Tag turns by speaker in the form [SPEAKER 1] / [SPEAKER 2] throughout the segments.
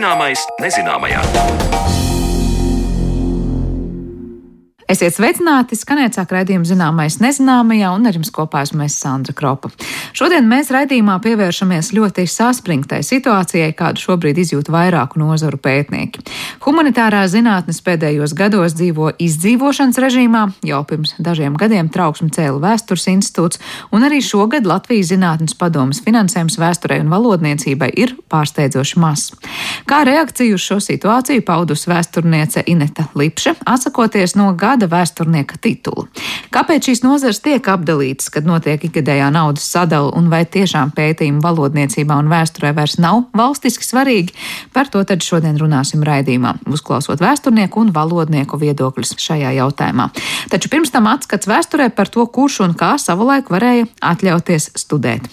[SPEAKER 1] Zināmais nezināmajā.
[SPEAKER 2] Esiet sveicināti, skanēt sāk raidījuma zināmais nezināmajā, un ar jums kopā esmu es Sandra Kropa. Šodien mēs raidījumā pievēršamies ļoti saspringtai situācijai, kādu šobrīd izjūt vairāku nozaru pētnieki. Humanitārā zinātnes pēdējos gados dzīvo izdzīvošanas režīmā, jau pirms dažiem gadiem trauksmi cēla vēstures institūts, un arī šogad Latvijas zinātnes padomas finansējums vēsturei un valodniecībai ir pārsteidzoši mazs. Kā reakciju uz šo situāciju paudus vēsturniece Ineta Lipša, atsakoties no gada gada vēsturnieka titulu. Kāpēc šīs nozares tiek apdalītas, kad notiek ikgadējā naudas sadala, un vai tiešām pētījumi valodniecībā un vēsturē vairs nav valstiski svarīgi? Par to tad šodien runāsim raidījumā, uzklausot vēsturnieku un valodnieku viedokļus šajā jautājumā. Taču pirms tam atskats vēsturē par to, kurš un kā savulaik varēja atļauties studēt.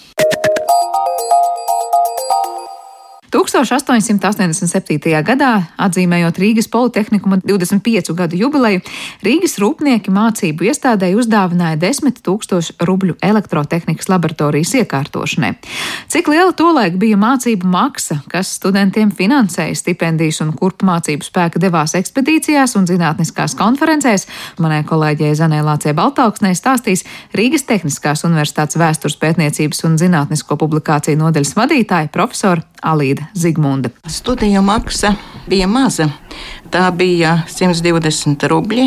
[SPEAKER 2] 1887. gadā, atzīmējot Rīgas Politehnikuma 25 gadu jubileju, Rīgas rūpnieki mācību iestādēji uzdāvināja 10 tūkstošu rubļu elektrotehnikas laboratorijas iekārtošanai. Cik liela tolaik bija mācību maksa, kas studentiem finansēja stipendijas un kurp mācību spēka devās ekspedīcijās un zinātniskās konferencēs, manai kolēģei Zanē Lācie Baltauksnē stāstīs Rīgas Tehniskās Universitātes vēstures pētniecības un zinātnisko publikāciju nodaļas vadītāja profesora Alīda Zigmunda.
[SPEAKER 3] Studiju maksa bija maza. Tā bija 120 rubļi,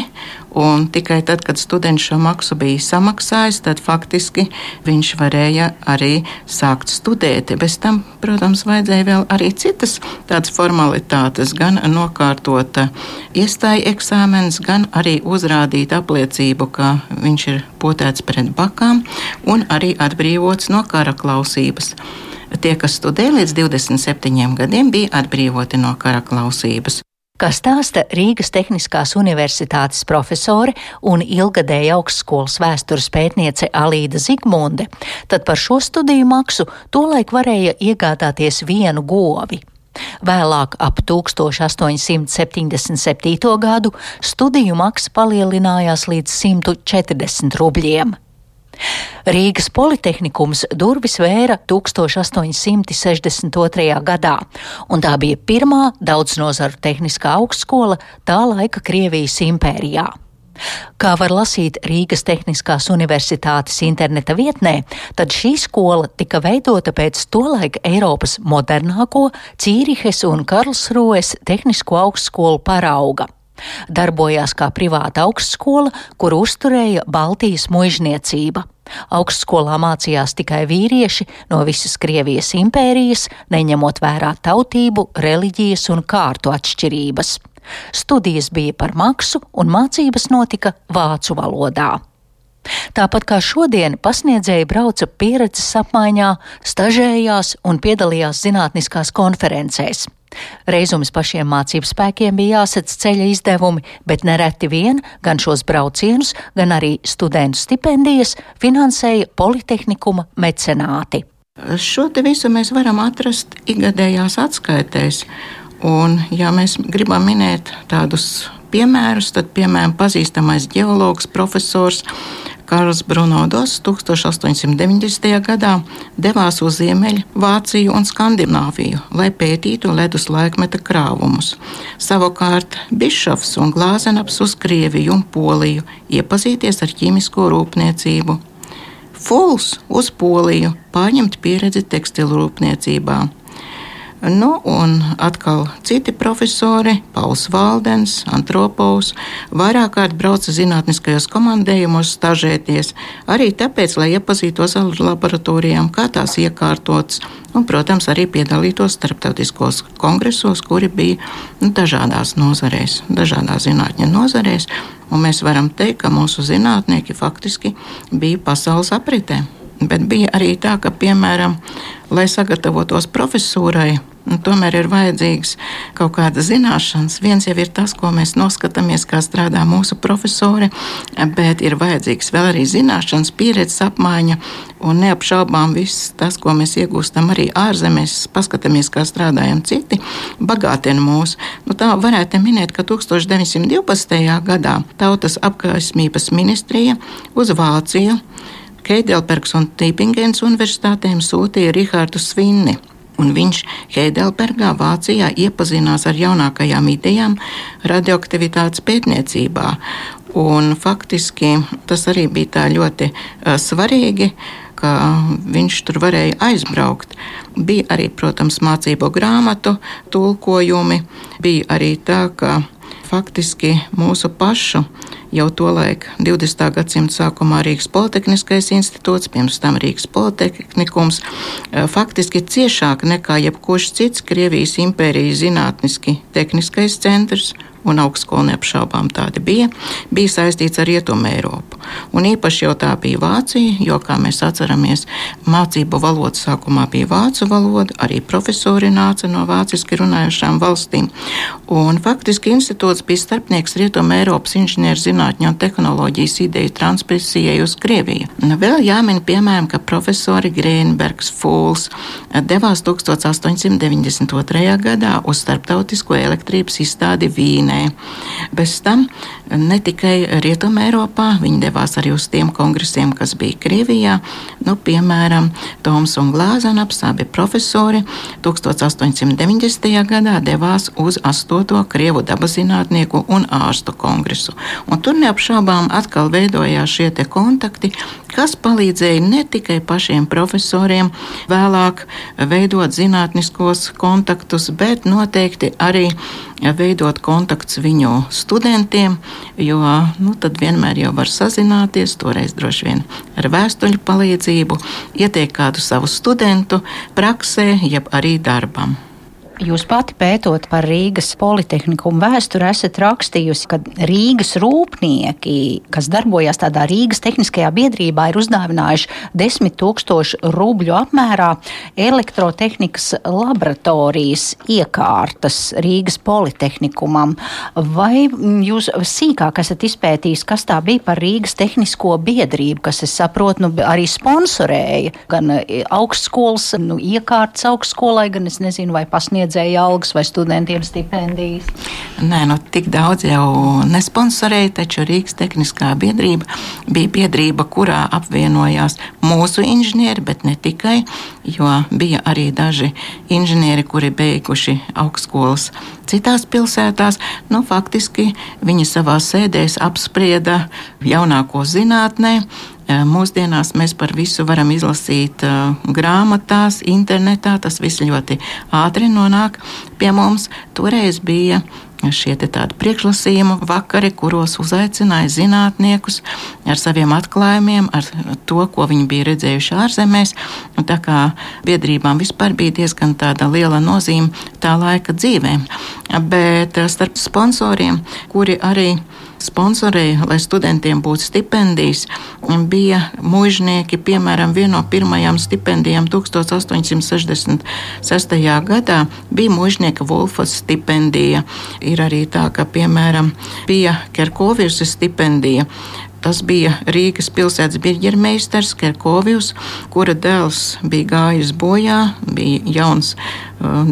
[SPEAKER 3] un tikai tad, kad students šo maksu bija samaksājis, tad faktiski viņš varēja arī sākt studēt. Bez tam, protams, vajadzēja vēl arī citas tādas formalitātes, gan nokārtot iestāju eksāmenis, gan arī uzrādīt apliecību, ka viņš ir potēts pret bakām un arī atbrīvots no kara klausības. Tie, kas studē līdz 27 gadiem, bija atbrīvoti no kara klausības
[SPEAKER 4] kā stāsta Rīgas Tehniskās Universitātes profesore un ilgadēja augstskolas vēstures pētniece Alīda Zigmunde, tad par šo studiju maksu tolaik varēja iegādāties vienu govi. Vēlāk, ap 1877. gadu, studiju maksa palielinājās līdz 140 rubļiem. Rīgas Politehnikums durvis vēra 1862. gadā, un tā bija pirmā daudznazaru tehniskā augstskola tā laika Krievijas impērijā. Kā var lasīt Rīgas Tehniskās Universitātes interneta vietnē, tad šī skola tika veidota pēc tolaika Eiropas modernāko Cīrihes un Karlsruhes tehnisko augstskolu parauga. Darbojās kā privāta augstskola, kur uzturēja Baltijas mužniecība. Augstskolā mācījās tikai vīrieši no visas Krievijas impērijas, neņemot vērā tautību, reliģijas un kārtu atšķirības. Studijas bija par maksu un mācības notika vācu valodā. Tāpat kā šodien, pasniedzēji brauca pieredzes apmaiņā, stažējās un piedalījās zinātniskās konferencēs. Reizums pašiem mācību spēkiem bija jāsadz ceļa izdevumi, bet nereti vien gan šos braucienus, gan arī studentu stipendijas finansēja Politehnikuma mecenāti.
[SPEAKER 3] Šo te visu mēs varam atrast ikgadējās atskaitēs. Un, ja mēs gribam minēt tādus piemērus, tad, piemēram, pazīstamais geologs, profesors Karls Brunodos 1890. gadā devās uz Ziemeļvāciju un Skandināviju, lai pētītu ledus laikmeta krāvumus. Savukārt Bišovs un Glāzenaps uz Krieviju un Poliju iepazīties ar ķīmisko rūpniecību. Fuls uz Poliju pārņemt pieredzi tekstilu rūpniecībā. Nu, un atkal citi profesori, Pauls Valdens, Antropovs, vairāk kārt brauca zinātniskajos komandējumos stažēties, arī tāpēc, lai iepazītos ar laboratorijām, kā tās iekārtotas, un, protams, arī piedalītos starptautiskos kongresos, kuri bija nu, dažādās nozarēs, dažādās zinātņu nozarēs, mēs varam teikt, ka mūsu zinātnieki faktiski bija pasaules apritē. Bet bija arī tā, ka, piemēram, lai sagatavotos profesūrai, tomēr ir vajadzīgs kaut kāda zināšanas. Viens jau ir tas, ko mēs noskatāmies, kā strādā mūsu profesori, bet ir vajadzīgs vēl arī zināšanas, pieredzes apmaiņa un neapšaubām viss tas, ko mēs iegūstam arī ārzemēs, paskatāmies, kā strādājam citi, bagātina mūs. Nu, tā varētu minēt, ka 1912. gadā Tautas apgaismības ministrija uz Vāciju Heidelbergs un Tīpingens universitātēm sūtīja Rihardu Svinni Un viņš Heidelbergā, Vācijā, iepazinās ar jaunākajām idejām radioaktivitātes pētniecībā. Un faktiski tas arī bija tā ļoti uh, svarīgi, ka viņš tur varēja aizbraukt. Bija arī, protams, mācību grāmatu tulkojumi, bija arī tā, ka faktiski mūsu pašu jau tolaik 20. gadsimta sākumā Rīgas Politehniskais institūts, pirms tam Rīgas Politehnikums, faktiski ciešāk nekā jebkurš cits Krievijas impērijas zinātniski tehniskais centrs un augstskola neapšaubām tādi bija, bija saistīts ar Rietumu Eiropu. Un īpaši jau tā bija Vācija, jo, kā mēs atceramies, mācību valoda sākumā bija vācu valoda, arī profesori nāca no vāciski runājušām valstīm. Un faktiski institūts bija starpnieks Rietumu Eiropas inženieru zinātņu un tehnoloģijas ideju transmisijai uz Krieviju. Un vēl jāmin, piemēram, ka profesori Grēnbergs Fūls devās 1892. gadā uz starptautisko elektrības izstādi Vīnē. Ķīnē. Bez tam ne tikai Rietumē Eiropā, viņi devās arī uz tiem kongresiem, kas bija Krievijā. Nu, piemēram, Toms un Glāzenaps, abi profesori, 1890. gadā devās uz 8. Krievu dabazinātnieku un ārstu kongresu. Un tur neapšaubām atkal veidojās šie kontakti, kas palīdzēja ne tikai pašiem profesoriem vēlāk veidot zinātniskos kontaktus, bet noteikti arī veidot kontaktus viņu studentiem, jo nu, tad vienmēr jau var sazināties, toreiz droši vien ar vēstuļu palīdzību, ieteikt kādu savu studentu praksē, jeb arī darbam.
[SPEAKER 4] Jūs pati pētot par Rīgas politehniku vēsturi, esat rakstījusi, ka Rīgas rūpnieki, kas darbojās tādā Rīgas tehniskajā biedrībā, ir uzdāvinājuši 10 tūkstošu rubļu apmērā elektrotehnikas laboratorijas iekārtas Rīgas politehnikumam. Vai jūs sīkāk esat izpētījis, kas tā bija par Rīgas tehnisko biedrību, kas, es saprotu, nu, arī sponsorēja gan augstskolas nu, iekārtas augstskolai, gan es nezinu, vai pasniedz sniedzēja algas vai studentiem stipendijas?
[SPEAKER 3] Nē, nu, tik daudz jau nesponsorēja, taču Rīgas Tehniskā biedrība bija biedrība, kurā apvienojās mūsu inženieri, bet ne tikai, jo bija arī daži inženieri, kuri beiguši augstskolas citās pilsētās. Nu, faktiski viņi savā sēdēs apsprieda jaunāko zinātnē, Mūsdienās mēs par visu varam izlasīt uh, grāmatās, internetā. Tas viss ļoti ātri nonāk pie mums. Toreiz bija šie tādi priekšlasījumu vakari, kuros uzaicināja zinātniekus ar saviem atklājumiem, ar to, ko viņi bija redzējuši ārzemēs. Tā kā biedrībām vispār bija diezgan liela nozīme tā laika dzīvēm. Bet starp sponsoriem, kuri arī sponsorēja, lai studentiem būtu stipendijas, bija mužnieki. Piemēram, viena no pirmajām stipendijām 1866. gadā bija mužnieka Wolfas stipendija. Ir arī tā, ka, piemēram, bija Kerkovijas stipendija. Tas bija Rīgas pilsētas birģermeistars Kerkovijs, kura dēls bija gājis bojā, bija jauns,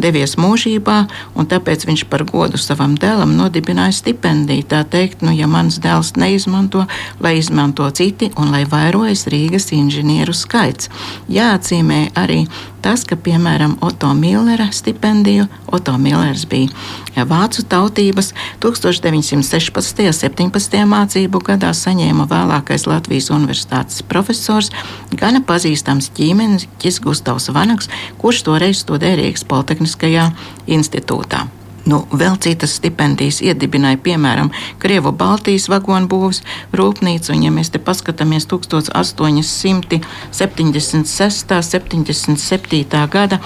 [SPEAKER 3] devies mūžībā, un tāpēc viņš par godu savam dēlam nodibināja stipendiju. Tā teikt, nu, ja mans dēls neizmanto, lai izmanto citi un lai vairojas Rīgas inženieru skaits. Jāatzīmē arī tas, ka, piemēram, Oto Millera stipendiju, Oto Millers bija vācu tautības, 1916. un 17. mācību gadā saņēma vēlākais Latvijas universitātes profesors, gana pazīstams ķīmenis Gustavs Vanaks, kurš toreiz studēja Rīgas Politehniskajā institūtā. Nu, vēl citas stipendijas iedibināja, piemēram, Krievu Baltijas vagonu būvs rūpnīcu, un, ja mēs te paskatāmies 1876. 77. gada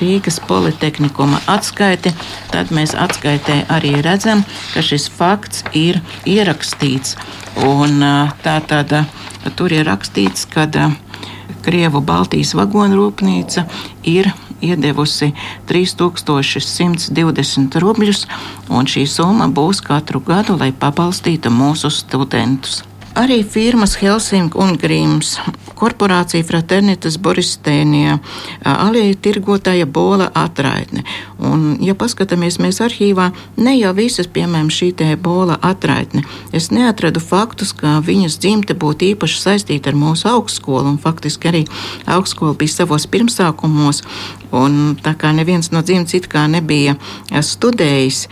[SPEAKER 3] Rīgas Politehnikuma atskaiti, tad mēs atskaitē arī redzam, ka šis fakts ir ierakstīts. Un, tā tad tur ir rakstīts, ka Krievu Baltijas vagonu rūpnīca ir iedevusi 3120 rubļus, un šī summa būs katru gadu, lai pabalstītu mūsu studentus. Arī firmas Helsink un Grīms, korporācija Fraternitas Boristēnija, alieja tirgotāja Bola atraitne. Un, ja paskatāmies mēs arhīvā, ne jau visas, piemēram, šī te Bola atraitne, es neatradu faktus, ka viņas dzimte būtu īpaši saistīta ar mūsu augstskolu, un faktiski arī augstskola bija savos pirmsākumos, un tā kā neviens no dzimtes it kā nebija studējis,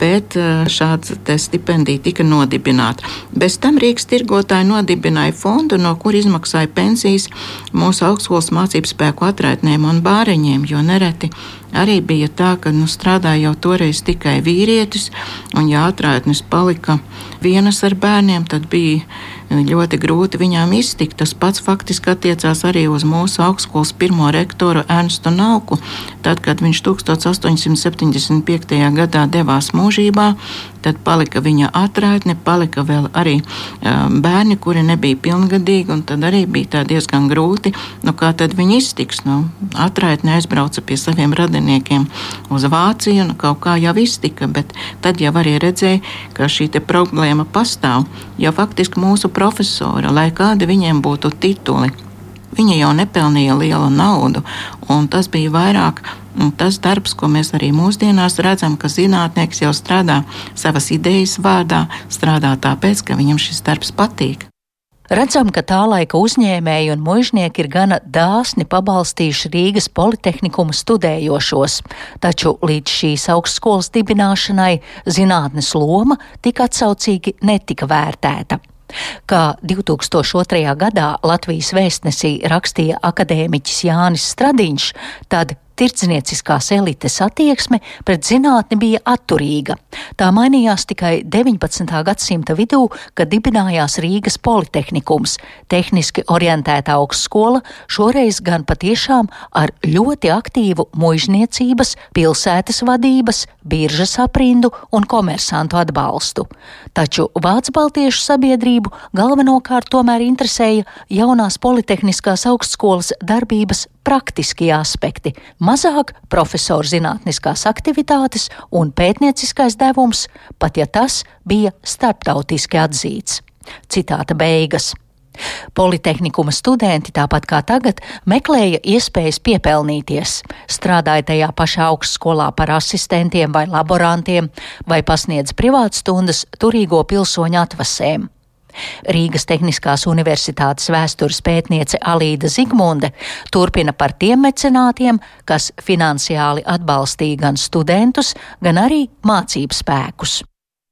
[SPEAKER 3] bet šāda stipendija tika nodibināta. Bez tam Rīgas tirgotāji nodibināja fondu, no kur izmaksāja pensijas mūsu augstskolas mācību spēku atraitnēm un bāreņiem, jo nereti arī bija tā, ka nu, strādāja jau toreiz tikai vīrietis, un ja atraitnes palika vienas ar bērniem, tad bija ļoti grūti viņām iztikt. Tas pats faktiski attiecās arī uz mūsu augstskolas pirmo rektoru Ernstu Nauku. Tad, kad viņš 1875. gadā devās mūžībā, tad palika viņa atraitne, palika vēl arī um, bērni, kuri nebija pilngadīgi, un tad arī bija diezgan grūti, nu, kā tad viņi iztiks. Nu, atraitne aizbrauca pie saviem radiniekiem uz Vāciju, nu, kaut kā jau iztika, bet tad jau arī redzēja, ka šī problēma pastāv, jo faktiski mūsu profesora, lai kādi viņiem būtu tituli, Viņa jau nepelnīja lielu naudu, un tas bija vairāk tas darbs, ko mēs arī mūsdienās redzam, ka zinātnieks jau strādā savas idejas vārdā, strādā tāpēc, ka viņam šis darbs patīk.
[SPEAKER 4] Redzam, ka tā laika uzņēmēji un mužnieki ir gana dāsni pabalstījuši Rīgas politehnikuma studējošos, taču līdz šīs augstskolas dibināšanai zinātnes loma tik atsaucīgi netika vērtēta. Kā 2002. gadā Latvijas vēstnesī rakstīja akadēmiķis Jānis Stradiņš, tad tirdznieciskās elites attieksme pret zinātni bija atturīga. Tā mainījās tikai 19. gadsimta vidū, kad dibinājās Rīgas politehnikums, tehniski orientēta augstskola, šoreiz gan patiešām ar ļoti aktīvu muižniecības, pilsētas vadības, biržas aprindu un komersantu atbalstu. Taču Vācu baltiešu sabiedrību galvenokārt tomēr interesēja jaunās politehniskās augstskolas darbības praktiskie aspekti, mazāk profesoru zinātniskās aktivitātes un pētnieciskais devums, pat ja tas bija starptautiski atzīts. Citāta beigas. Politehnikuma studenti, tāpat kā tagad, meklēja iespējas piepelnīties, strādāja tajā pašā augstskolā par asistentiem vai laborantiem, vai pasniedz privātstundas turīgo pilsoņu atvasēm. Rīgas Tehniskās Universitātes vēstures pētniece Alīda Zigmunde turpina par tiem mecenātiem, kas finansiāli atbalstīja gan studentus, gan arī mācību spēkus.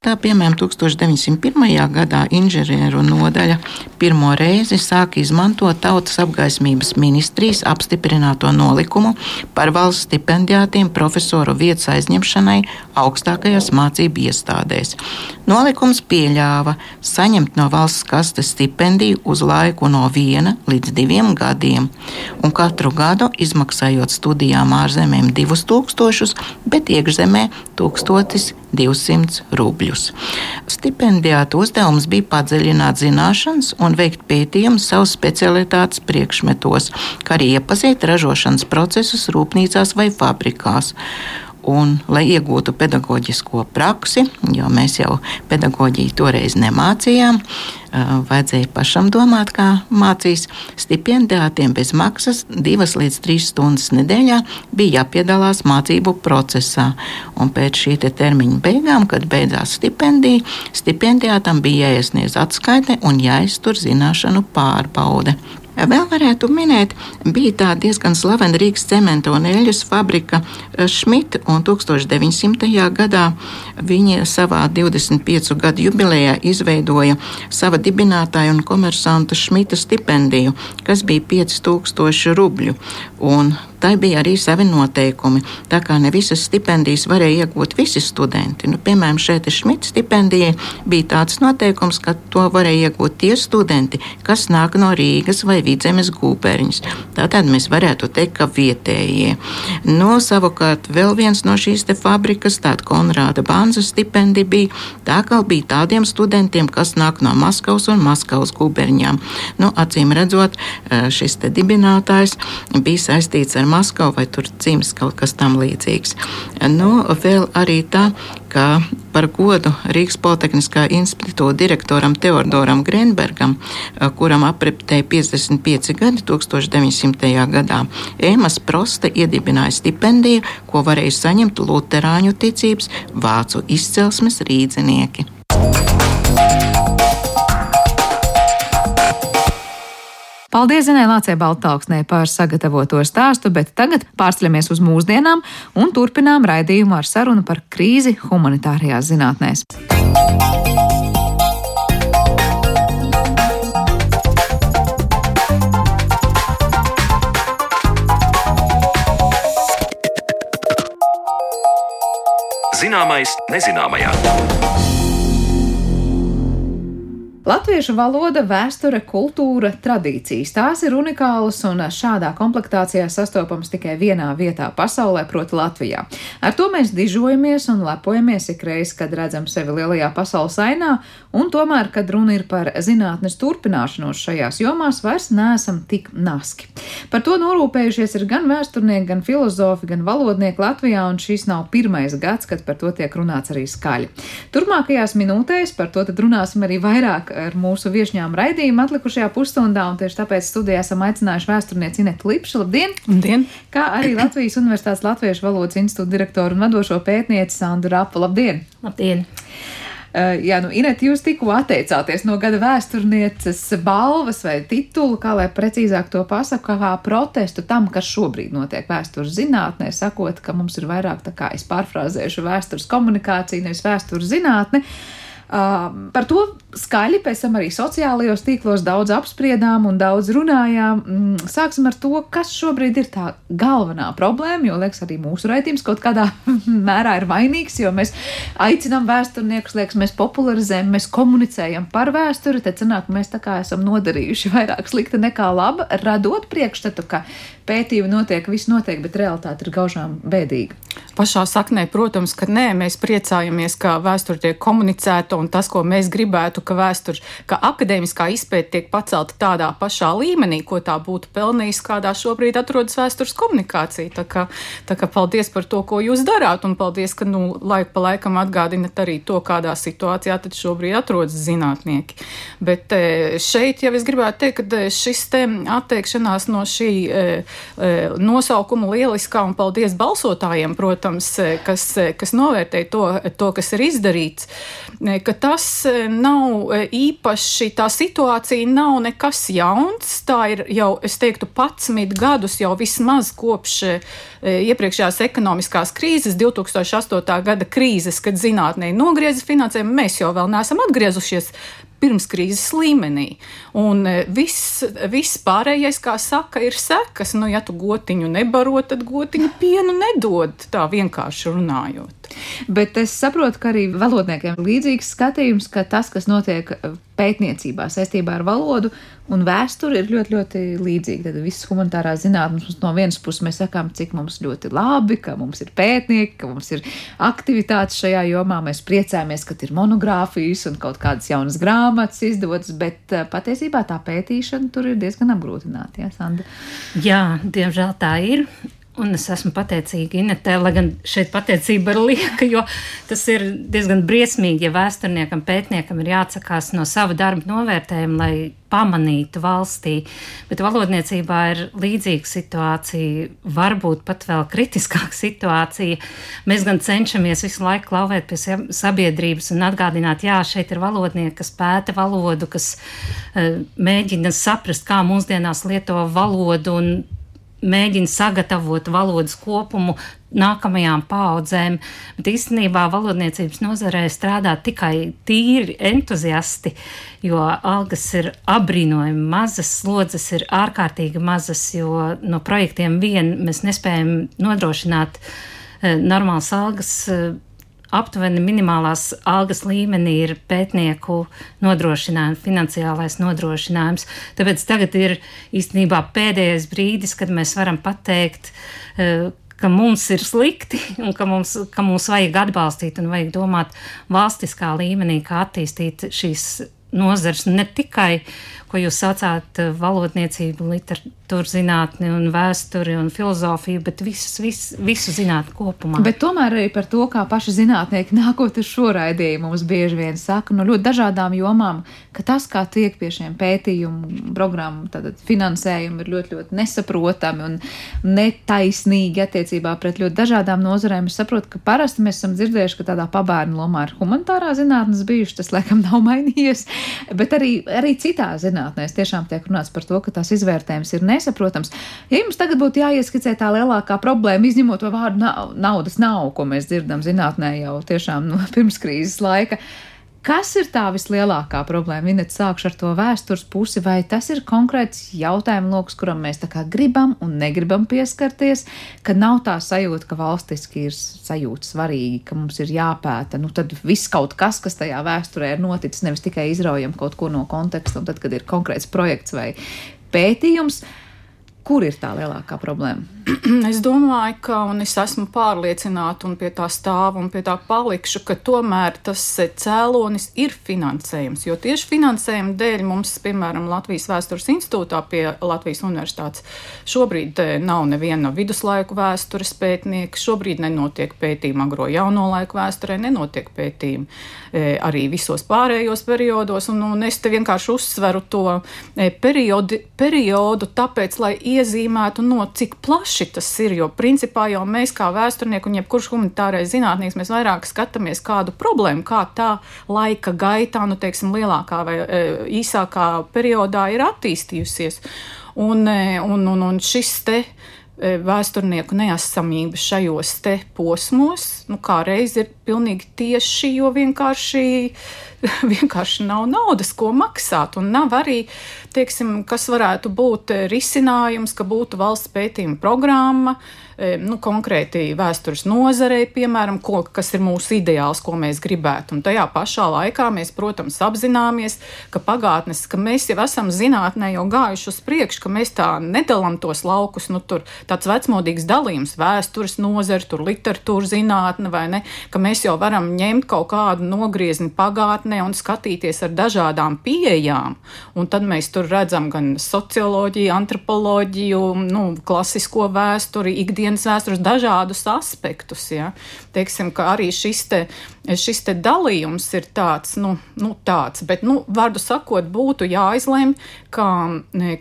[SPEAKER 3] Tā piemēram 1901. gadā inženieru nodaļa pirmo reizi sāka izmantot tautas apgaismības ministrijas apstiprināto nolikumu par valsts stipendijātiem profesoru vietas aizņemšanai augstākajās mācību iestādēs. Nolikums pieļāva saņemt no valsts kastes stipendiju uz laiku no viena līdz diviem gadiem, un katru gadu izmaksājot studijām ārzemēm 2000, bet iekšzemē 1200 rubļus gadus. Stipendijāta uzdevums bija padziļināt zināšanas un veikt pētījumus savas specialitātes priekšmetos, kā arī iepazīt ražošanas procesus rūpnīcās vai fabrikās. Un, lai iegūtu pedagoģisko praksi, jo mēs jau pedagoģiju toreiz nemācījām, vajadzēja pašam domāt, kā mācīs. Stipendijātiem bez maksas divas līdz trīs stundas nedēļā bija jāpiedalās mācību procesā. Un pēc šī te termiņa beigām, kad beidzās stipendija, stipendijātam bija jāiesniedz atskaite un jāiztur zināšanu pārbaude. Vēl varētu minēt, bija tā diezgan slavena Rīgas cementa un eļļas fabrika Šmita, eh, un 1900. gadā viņi savā 25 gadu jubilejā izveidoja sava dibinātāja un komersanta Šmita stipendiju, kas bija 5000 rubļu. Un tai bija arī savi noteikumi. Tā kā ne visas stipendijas varēja iegūt visi studenti. Nu, piemēram, šeit Šmita stipendijai bija tāds noteikums, ka to varēja iegūt tie studenti, kas nāk no Rīgas vai Vidzemes guberņas. Tātad mēs varētu teikt, ka vietējie. No, savukārt, vēl viens no šīs fabrikas, tāda Konrāda Banza stipendija bija, tā kā bija tādiem studentiem, kas nāk no Maskavas un Maskavas guberņām. Nu, acīm redzot, šis dibinātājs bija saistīts ar Maskavu vai tur dzimis kaut kas tam līdzīgs. Nu, vēl arī tā, ka par godu Rīgas Politehniskā institūta direktoram Teodoram Grenbergam, kuram apritēja 55 gadi 1900. gadā, Ēmas Proste iedibināja stipendiju, ko varēja saņemt luterāņu ticības vācu izcelsmes rīdzinieki.
[SPEAKER 2] Paldies Zinai Lācē Baltāksnē par sagatavoto stāstu, bet tagad pārceļamies uz mūsdienām un turpinām raidījumu ar sarunu par krīzi humanitārajās zinātnēs.
[SPEAKER 1] Zināmais nezināmajā.
[SPEAKER 2] Latviešu valoda, vēsture, kultūra, tradīcijas - tās ir unikālas un šādā komplektācijā sastopamas tikai vienā vietā pasaulē, proti Latvijā. Ar to mēs dižojamies un lepojamies ikreiz, kad redzam sevi lielajā pasaules ainā, un tomēr, kad runa ir par zinātnes turpināšanos šajās jomās, vairs neesam tik naski. Par to norūpējušies ir gan vēsturnieki, gan filozofi, gan valodnieki Latvijā, un šis nav pirmais gads, kad par to tiek runāts arī skaļi. Turmākajās minūtēs par to tad runāsim arī vairāk ar mūsu viesņām raidījumu atlikušajā pusstundā, un tieši tāpēc studijā esam aicinājuši vēsturnieci Inetu Lipšu. Labdien!
[SPEAKER 5] Labdien!
[SPEAKER 2] Kā arī Latvijas Universitātes Latviešu valodas institūta direktoru un vadošo pētnieci Sandu Rapu. Labdien!
[SPEAKER 5] Labdien!
[SPEAKER 2] Uh, jā, nu, Inet, jūs tikko atteicāties no gada vēsturnieces balvas vai titulu, kā lai precīzāk to pasaku, kā protestu tam, kas šobrīd notiek vēstures zinātnē, sakot, ka mums ir vairāk tā kā es pārfrāzēšu vēstures komunikāciju, nevis vēstures zinātne. Uh, par to skaļi pēc tam arī sociālajos tīklos daudz apspriedām un daudz runājām. Mm, sāksim ar to, kas šobrīd ir tā galvenā problēma, jo liekas, arī mūsu raidījums kaut kādā mērā ir vainīgs, jo mēs aicinām vēsturniekus, liekas, mēs popularizējam, mēs komunicējam par vēsturi, tad sanāk, mēs tā kā esam nodarījuši vairāk slikta nekā laba, radot priekšstatu, ka pētījumi notiek, viss notiek, bet realitāte ir gaužām bēdīga.
[SPEAKER 5] Pašā saknē, protams, ka nē, mēs priecājamies, ka vēsture tiek komunicēta un tas, ko mēs gribētu, ka vēsture, ka akadēmiskā izpēta tiek pacelta tādā pašā līmenī, ko tā būtu pelnījusi, kādā šobrīd atrodas vēstures komunikācija. Tā kā, tā kā paldies par to, ko jūs darāt, un paldies, ka nu, laiku pa laikam atgādinat arī to, kādā situācijā tad šobrīd atrodas zinātnieki. Bet e, šeit jau es gribētu teikt, ka e, šis te atteikšanās no šī e, nosaukuma lieliskā un paldies balsotājiem, protams, kas, kas novērtē to, to, kas ir izdarīts, eh, ka tas nav īpaši, tā situācija nav nekas jauns. Tā ir jau, es teiktu, 11 gadus jau vismaz kopš iepriekšējās ekonomiskās krīzes, 2008. gada krīzes, kad zinātnē nogrieza finansējumu, mēs jau vēl neesam atgriezušies pirmskrīzes līmenī. Un viss, viss pārējais, kā saka, ir sekas. Nu, ja tu gotiņu nebaro, tad gotiņu pienu nedod, tā vienkārši runājot.
[SPEAKER 2] Bet es saprotu, ka arī valodniekiem ir līdzīgs skatījums, ka tas, kas notiek pētniecībā saistībā ar valodu un vēsturi, ir ļoti, ļoti līdzīgi. Tad viss humanitārās zinātnes no vienas puses mēs sakām, cik mums ļoti labi, ka mums ir pētnieki, ka mums ir aktivitātes šajā jomā. Mēs priecājamies, ka ir monogrāfijas un kaut kādas jaunas grāmatas izdotas, bet eh, patiesībā tā pētīšana tur ir diezgan apgrūtināta. Jā, Sanda?
[SPEAKER 6] Jā, diemžēl tā ir. Un es esmu pateicīga Inetē, lai gan šeit pateicība ir lieka, jo tas ir diezgan briesmīgi, ja vēsturniekam, pētniekam ir jāatsakās no sava darba novērtējuma, lai pamanītu valstī. Bet valodniecībā ir līdzīga situācija, varbūt pat vēl kritiskāka situācija. Mēs gan cenšamies visu laiku klauvēt pie sabiedrības un atgādināt, jā, šeit ir valodnieki, kas pēta valodu, kas uh, mēģina saprast, kā mūsdienās lieto valodu mēģina sagatavot valodas kopumu nākamajām paudzēm, bet īstenībā valodniecības nozarē strādā tikai tīri entuziasti, jo algas ir apbrīnojami mazas, slodzes ir ārkārtīgi mazas, jo no projektiem vien mēs nespējam nodrošināt eh, normālas algas. Aptuveni minimālās algas līmenī ir pētnieku nodrošinājums, finansiālais nodrošinājums. Tāpēc tagad ir īstenībā pēdējais brīdis, kad mēs varam pateikt, eh, ka mums ir slikti un ka mums, ka mums vajag atbalstīt un vajag domāt valstiskā līmenī, kā attīstīt šīs nozars, ne tikai, ko jūs saucāt, valodniecību, literatūru zinātni un vēsturi un filozofiju, bet visus, visu, visu zinātni kopumā.
[SPEAKER 2] Bet tomēr arī par to, kā paši zinātnieki nākot uz šo raidījumu mums bieži vien saka no ļoti dažādām jomām, ka tas, kā tiek pie šiem pētījumu programmu finansējumu, ir ļoti, ļoti nesaprotami un netaisnīgi attiecībā pret ļoti dažādām nozarēm. Es saprotu, ka parasti mēs esam dzirdējuši, ka tādā pabērnu lomā ir humanitārā zinātnes bijuši, tas laikam nav mainījies, bet arī, arī citā zinātnēs tiešām tiek runāts par to, ka tās izvērtējums ir nesaprotams. Ja jums tagad būtu jāieskicē tā lielākā problēma, izņemot to vārdu naudas nav, ko mēs dzirdam zinātnē jau tiešām no pirms krīzes laika, Kas ir tā vislielākā problēma? Vinet sākšu ar to vēstures pusi, vai tas ir konkrēts jautājumu lokus, kuram mēs tā kā gribam un negribam pieskarties, ka nav tā sajūta, ka valstiski ir sajūta svarīgi, ka mums ir jāpēta, nu tad viss kaut kas, kas tajā vēsturē ir noticis, nevis tikai izraujam kaut ko no konteksta, un tad, kad ir konkrēts projekts vai pētījums, kur ir tā lielākā problēma?
[SPEAKER 5] es domāju, ka, un es esmu pārliecināta un pie tā stāvu un pie tā palikšu, ka tomēr tas cēlonis ir finansējums. Jo tieši finansējuma dēļ mums, piemēram, Latvijas vēstures institūtā pie Latvijas universitātes šobrīd eh, nav neviena viduslaiku vēstures pētnieka, šobrīd nenotiek pētījumi agro jauno laiku vēsturē, nenotiek pētījumi eh, arī visos pārējos periodos, un, un es te vienkārši uzsveru to eh, periodi, periodu, tāpēc, lai iezīmētu no cik plaši tas ir. Jo principā jau mēs, kā vēsturnieki un jebkurš humanitārais zinātnieks, mēs vairāk skatāmies kādu problēmu, kā tā laika gaitā, nu, teiksim, lielākā vai e, īsākā periodā ir attīstījusies. Un, e, un, un, un šis te e, vēsturnieku neesamība šajos te posmos, nu, kā reiz ir pilnīgi tieši, jo vienkārši, vienkārši nav naudas, ko maksāt, un nav arī teiksim, kas varētu būt eh, risinājums, ka būtu valsts pētījuma programma, eh, nu, konkrēti vēstures nozarei, piemēram, ko, kas ir mūsu ideāls, ko mēs gribētu. Un tajā pašā laikā mēs, protams, apzināmies, ka pagātnes, ka mēs jau esam zinātnē jau gājuši uz priekšu, ka mēs tā nedalām tos laukus, nu, tur tāds vecmodīgs dalījums, vēstures nozare, tur literatūra zinātne vai ne, ka mēs jau varam ņemt kaut kādu nogriezni pagātnē un skatīties ar dažādām pieejām, un tad mēs tur tur redzam gan socioloģiju, antropoloģiju, nu, klasisko vēsturi, ikdienas vēstures, dažādus aspektus. Ja. Teiksim, ka arī šis te šis dalījums ir tāds, nu, nu tāds, bet, nu, vārdu sakot, būtu jāizlemj, ka,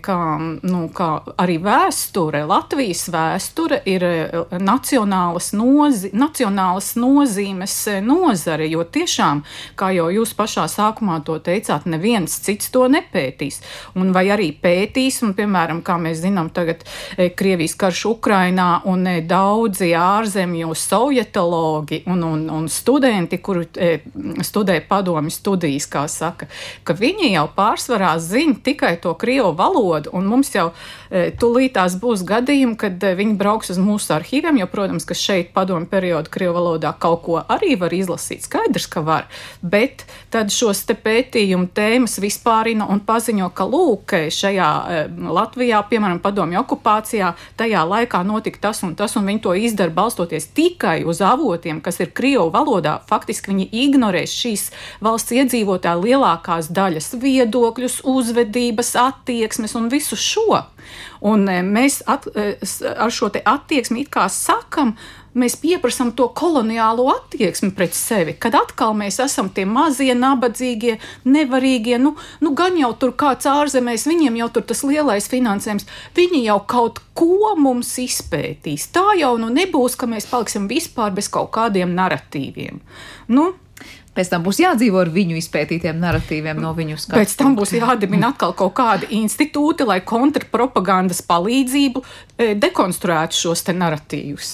[SPEAKER 5] ka, nu, ka arī vēsture, Latvijas vēsture ir eh, nacionālas, nozi, nacionālas nozīmes eh, nozare, jo tiešām, kā jau jūs pašā sākumā to teicāt, neviens cits to nepētīs. Un vai arī pētīs, un, piemēram, kā mēs zinām, tagad eh, Krievijas karš Ukrainā un daudzi ārzemju sovietologi un, un, un studenti, kuri e, studē padomi studijas, kā saka, ka viņi jau pārsvarā zina tikai to krievu valodu, un mums jau e, tūlītās būs gadījumi, kad e, viņi brauks uz mūsu arhīviem, jo, protams, ka šeit padomi periodu krievu valodā kaut ko arī var izlasīt, skaidrs, ka var, bet tad šos te pētījumu tēmas vispārina un paziņo, ka lūk, šajā e, Latvijā, piemēram, padomi okupācijā, tajā laikā notika tas un tas, un viņi to izdara balstoties tikai uz avotiem, kas ir krievu valodā. Faktiski viņi ignorē šīs valsts iedzīvotāju lielākās daļas viedokļus, uzvedības, attieksmes un visu šo. Un e, mēs at, e, ar šo attieksmi it kā sakam, mēs pieprasām to koloniālo attieksmi pret sevi, kad atkal mēs esam tie mazie, nabadzīgie, nevarīgie. Nu, nu gan jau tur kāds ārzemēs, viņiem jau tur tas lielais finansējums, viņi jau kaut ko mums izpētīs. Tā jau nu nebūs, ka mēs paliksim vispār bez kaut kādiem narratīviem. Nu,
[SPEAKER 2] Pēc tam būs jādzīvo ar viņu izpētītiem narratīviem no viņu skatu.
[SPEAKER 5] Pēc tam būs jādibina atkal kaut kādi institūti, lai kontrpropagandas palīdzību e, dekonstruētu šos te narratīvus.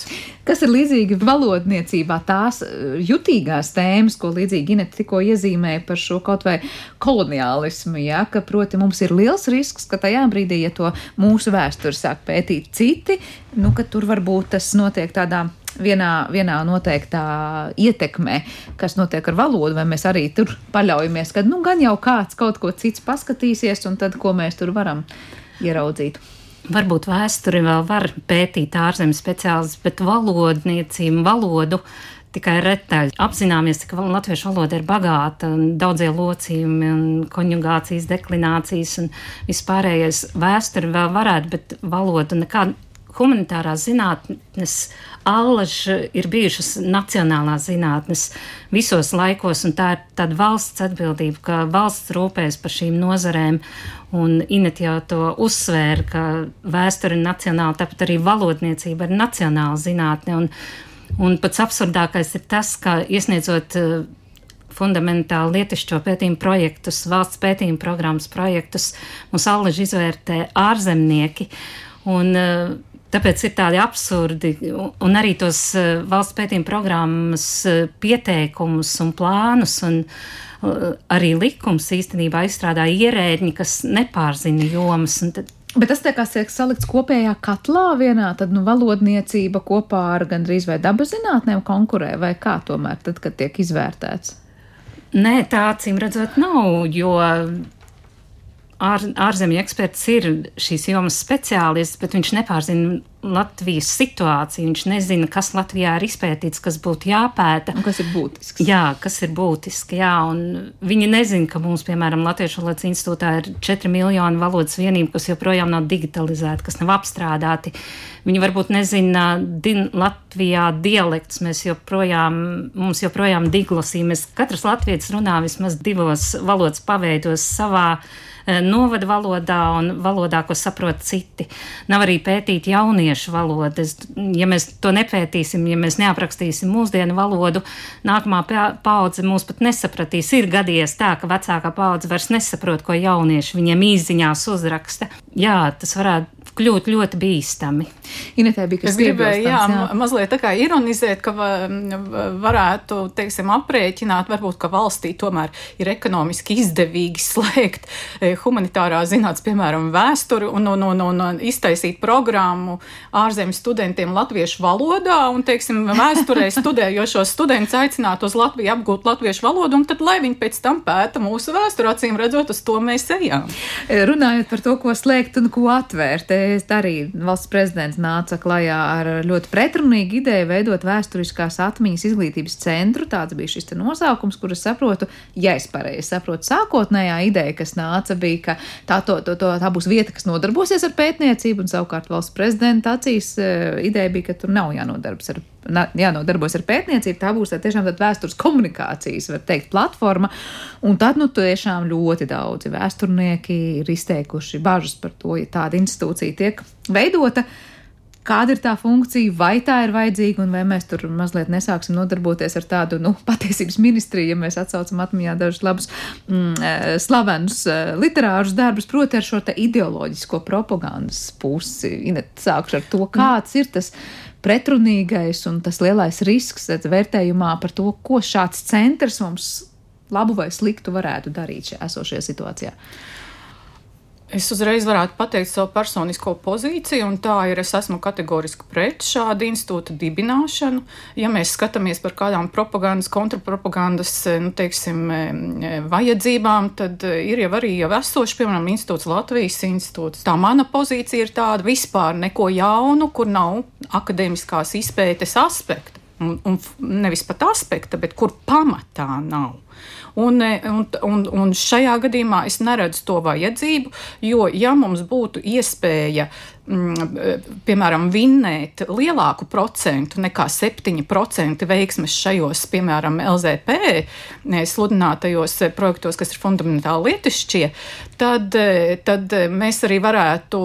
[SPEAKER 2] Kas ir līdzīgi valodniecībā, tās e, jutīgās tēmas, ko līdzīgi Inete tikko iezīmēja par šo kaut vai koloniālismu, ja, ka, proti, mums ir liels risks, ka tajā brīdī, ja to mūsu vēsturi sāk pētīt citi, nu, ka tur varbūt tas notiek tādā vienā, vienā noteiktā ietekmē, kas notiek ar valodu, vai mēs arī tur paļaujamies, ka nu, gan jau kāds kaut ko cits paskatīsies, un tad ko mēs tur varam ieraudzīt.
[SPEAKER 6] Varbūt vēsturi vēl var pētīt ārzemes speciālists, bet valodniecību, valodu tikai retaļi. Apzināmies, ka latviešu valoda ir bagāta, daudzie locījumi konjugācijas, deklinācijas un vispārējais vēsture vēl varētu, bet valoda nekāda humanitārās zinātnes allaž ir bijušas nacionālās zinātnes visos laikos, un tā ir tāda valsts atbildība, ka valsts rūpēs par šīm nozarēm, un Inet jau to uzsvēra, ka vēsture ir nacionāla, tāpat arī valodniecība ir nacionāla zinātne, un, un pats absurdākais ir tas, ka iesniedzot uh, fundamentāli lietišķo pētījumu projektus, valsts pētījumu programmas projektus, mums allaž izvērtē ārzemnieki. Un, uh, Tāpēc ir tādi absurdi, un arī tos eh, valsts pētījuma programmas eh, pieteikumus un plānus, un arī likums īstenībā izstrādā ierēģi, kas nepārzina jomas.
[SPEAKER 2] Bet tas tiek salikts kopējā katlā vienā, tad nu, valodniecība kopā ar gandrīz vai dabas zinātnēm konkurē, vai kā tomēr, tad, kad tiek izvērtēts?
[SPEAKER 6] Nē, tā acīm redzot nav, jo ār, ārzemju eksperts ir šīs jomas speciālists, bet viņš nepārzina Latvijas situāciju. Viņš nezina, kas Latvijā ir izpētīts, kas būtu jāpēta.
[SPEAKER 2] Un kas ir būtisks?
[SPEAKER 6] Jā, kas ir būtiski. Jā, un viņi nezina, ka mums, piemēram, Latviešu valodas institūtā ir 4 miljoni valodas vienību, kas joprojām nav digitalizēti, kas nav apstrādāti. Viņi varbūt nezina din Latvijā dialektus. Mēs joprojām, mums joprojām diglosī. Mēs katrs latvietis runā vismaz divos valodas paveidos savā novada valodā un valodā, ko saprot citi. Nav arī pētīt jauniešu valodas. Ja mēs to nepētīsim, ja mēs neaprakstīsim mūsdienu valodu, nākamā paudze mūs pat nesapratīs. Ir gadījies tā, ka vecākā paudze vairs nesaprot, ko jaunieši viņiem īziņās uzraksta. Jā, tas varētu kļūt ļoti bīstami.
[SPEAKER 2] Inetē bija kas
[SPEAKER 5] es gribēju, jā, jā, mazliet tā kā ironizēt, ka varētu, teiksim, aprēķināt, varbūt, ka valstī tomēr ir ekonomiski izdevīgi slēgt e, humanitārā zinātnes, piemēram, vēsturi un, un, un, un, un iztaisīt programmu ārzemju studentiem latviešu valodā un, teiksim, vēsturē studējošos studentus aicināt uz Latviju apgūt latviešu valodu un tad, lai viņi pēc tam pēta mūsu vēsturi, acīm redzot, uz to mēs ejam.
[SPEAKER 2] Runājot par to, ko slēgt un ko atvērt, arī valsts prezidents nāca klajā ar ļoti pretrunīgu ideju veidot vēsturiskās atmiņas izglītības centru. Tāds bija šis nosaukums, kur es saprotu, ja es pareizi saprotu, sākotnējā ideja, kas nāca, bija, ka tā, to, to, to, tā būs vieta, kas nodarbosies ar pētniecību, un savukārt valsts prezidenta acīs e, ideja bija, ka tur nav jānodarbas ar jānodarbojas ar pētniecību, tā būs tā tiešām tāda vēstures komunikācijas, var teikt, platforma. Un tad, nu, tiešām ļoti daudzi vēsturnieki ir izteikuši bažas par to, ja tāda institūcija tiek veidota. Kāda ir tā funkcija, vai tā ir vajadzīga, un vai mēs tur mazliet nesāksim nodarboties ar tādu nu, patiesības ministriju, ja mēs atsaucam atmiņā dažus labus, mm, eh, slavenus eh, literārus darbus, proti, ar šo ideoloģisko propagandas pusi. Inet, sākšu ar to, kāds ir tas pretrunīgais un tas lielais risks vērtējumā par to, ko šāds centrs mums labu vai sliktu varētu darīt šajā esošajā situācijā.
[SPEAKER 5] Es uzreiz varētu pateikt savu personisko pozīciju, un tā ir, es esmu kategoriski pret šādu institūtu dibināšanu. Ja mēs skatāmies par kādām propagandas, kontrapropagandas, nu, teiksim, vajadzībām, tad ir jau arī jau esoši, piemēram, institūts Latvijas institūts. Tā mana pozīcija ir tāda vispār neko jaunu, kur nav akadēmiskās izpētes aspekta. Un, un nevis pat aspekta, bet kur pamatā nav. Un, e, un, un, un šajā gadījumā es neredzu to vajadzību, jo, ja mums būtu iespēja mm, e, piemēram, vinnēt lielāku procentu nekā 7% veiksmes šajos, piemēram, LZP e, sludinātajos projektos, kas ir fundamentāli lietišķie, tad, tad mēs arī varētu,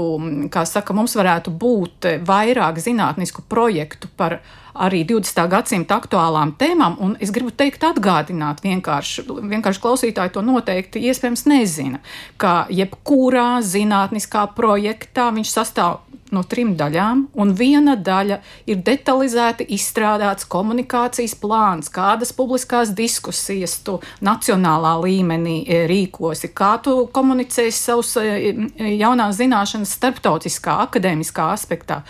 [SPEAKER 5] kā saka, mums varētu būt vairāk zinātnisku projektu par arī 20. gadsimta aktuālām tēmām, un es gribu teikt, atgādināt vienkārši, vienkārši klausītāji to noteikti iespējams nezina, ka jebkurā zinātniskā projektā viņš sastāv no trim daļām, un viena daļa ir detalizēti izstrādāts komunikācijas plāns, kādas publiskās diskusijas tu nacionālā līmenī e, rīkosi, kā tu komunicēsi savus e, e, jaunās zināšanas starptautiskā, akadēmiskā aspektā.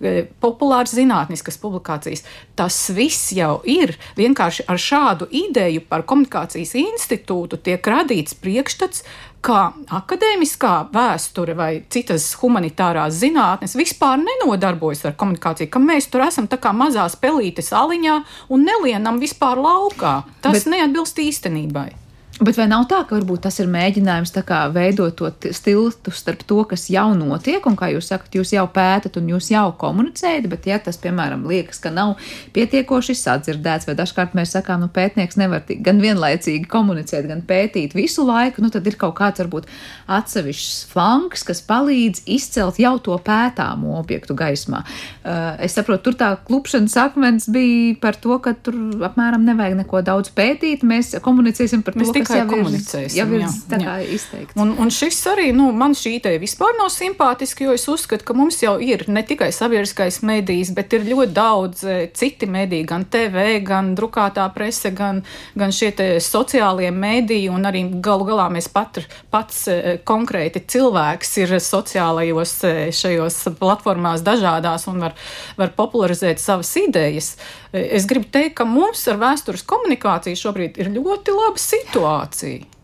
[SPEAKER 5] E, populāras zinātniskas publikācijas. Tas viss jau ir vienkārši ar šādu ideju par komunikācijas institūtu tiek radīts priekšstats ka akadēmiskā vēsture vai citas humanitārās zinātnes vispār nenodarbojas ar komunikāciju, ka mēs tur esam tā kā mazā spēlīte saliņā un nelienam vispār laukā. Tas Bet... neatbilst īstenībai.
[SPEAKER 2] Bet vai nav tā, ka varbūt tas ir mēģinājums veidot to stiltu starp to, kas jau notiek, un kā jūs sakat, jūs jau pētat un jūs jau komunicējat, bet ja tas, piemēram, liekas, ka nav pietiekoši sadzirdēts, vai dažkārt mēs sakām, nu, pētnieks nevar gan vienlaicīgi komunicēt, gan pētīt visu laiku, nu, tad ir kaut kāds varbūt atsevišķs flanks, kas palīdz izcelt jau to pētāmo objektu gaismā. Uh, es saprotu, tur tā klupšanas akmens bija par to, ka tur apmēram nevajag neko daudz pētīt, mēs komunicēsim par
[SPEAKER 5] mēs
[SPEAKER 2] to,
[SPEAKER 5] tikai komunicēsim.
[SPEAKER 2] Jau ir tā kā izteikts.
[SPEAKER 5] Un, un šis arī, nu, man šī ideja vispār nav simpātiska, jo es uzskatu, ka mums jau ir ne tikai sabiedriskais medijs, bet ir ļoti daudz e, citi mediji, gan TV, gan drukātā prese, gan, gan šie sociālie mediji, un arī galu galā mēs pat, pats e, konkrēti cilvēks ir sociālajos e, šajos platformās dažādās un var, var popularizēt savas idejas. Es gribu teikt, ka mums ar vēstures komunikāciju šobrīd ir ļoti laba situācija motivāciju.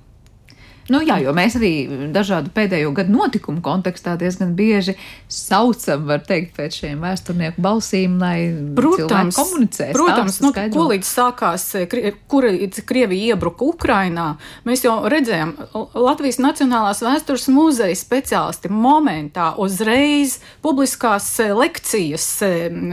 [SPEAKER 2] Nu, jā, jo mēs arī dažādu pēdējo gadu notikumu kontekstā diezgan bieži saucam, var teikt, pēc šiem vēsturnieku balsīm, lai protams, komunicē.
[SPEAKER 5] Protams, nu, ko līdz sākās, kur Krievija iebruka Ukrainā, mēs jau redzējām, Latvijas Nacionālās vēstures muzeja speciālisti momentā uzreiz publiskās lekcijas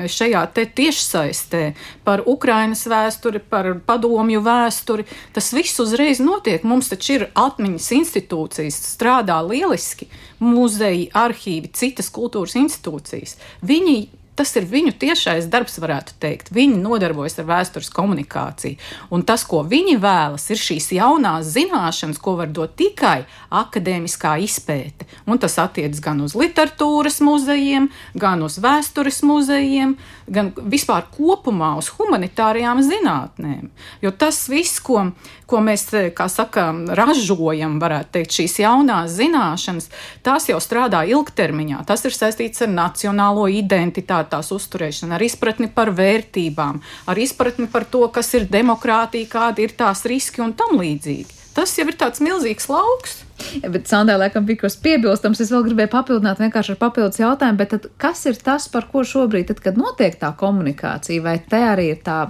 [SPEAKER 5] šajā te tiešsaistē par Ukrainas vēsturi, par padomju vēsturi. Tas viss uzreiz notiek. Mums taču ir atmiņas kultūras institūcijas strādā lieliski, muzeji, arhīvi, citas kultūras institūcijas. Viņi Tas ir viņu tiešais darbs, varētu teikt. Viņi nodarbojas ar vēstures komunikāciju. Un tas, ko viņi vēlas, ir šīs jaunās zināšanas, ko var dot tikai akadēmiskā izpēte. Un tas attiecas gan uz literatūras muzejiem, gan uz vēstures muzejiem, gan vispār kopumā uz humanitārajām zinātnēm. Jo tas viss, ko, ko mēs, kā saka, ražojam, varētu teikt, šīs jaunās zināšanas, tās jau strādā ilgtermiņā. Tas ir saistīts ar nacionālo identitāti tās uzturēšana, ar izpratni par vērtībām, ar izpratni par to, kas ir demokrātija, kādi ir tās riski un tam līdzīgi. Tas jau ir tāds milzīgs lauks.
[SPEAKER 2] Ja, bet Sandē, laikam, bija kas piebilstams. Es vēl gribēju papildināt vienkārši ar papildus jautājumu, bet tad, kas ir tas, par ko šobrīd, tad, kad notiek tā komunikācija, vai te arī ir tā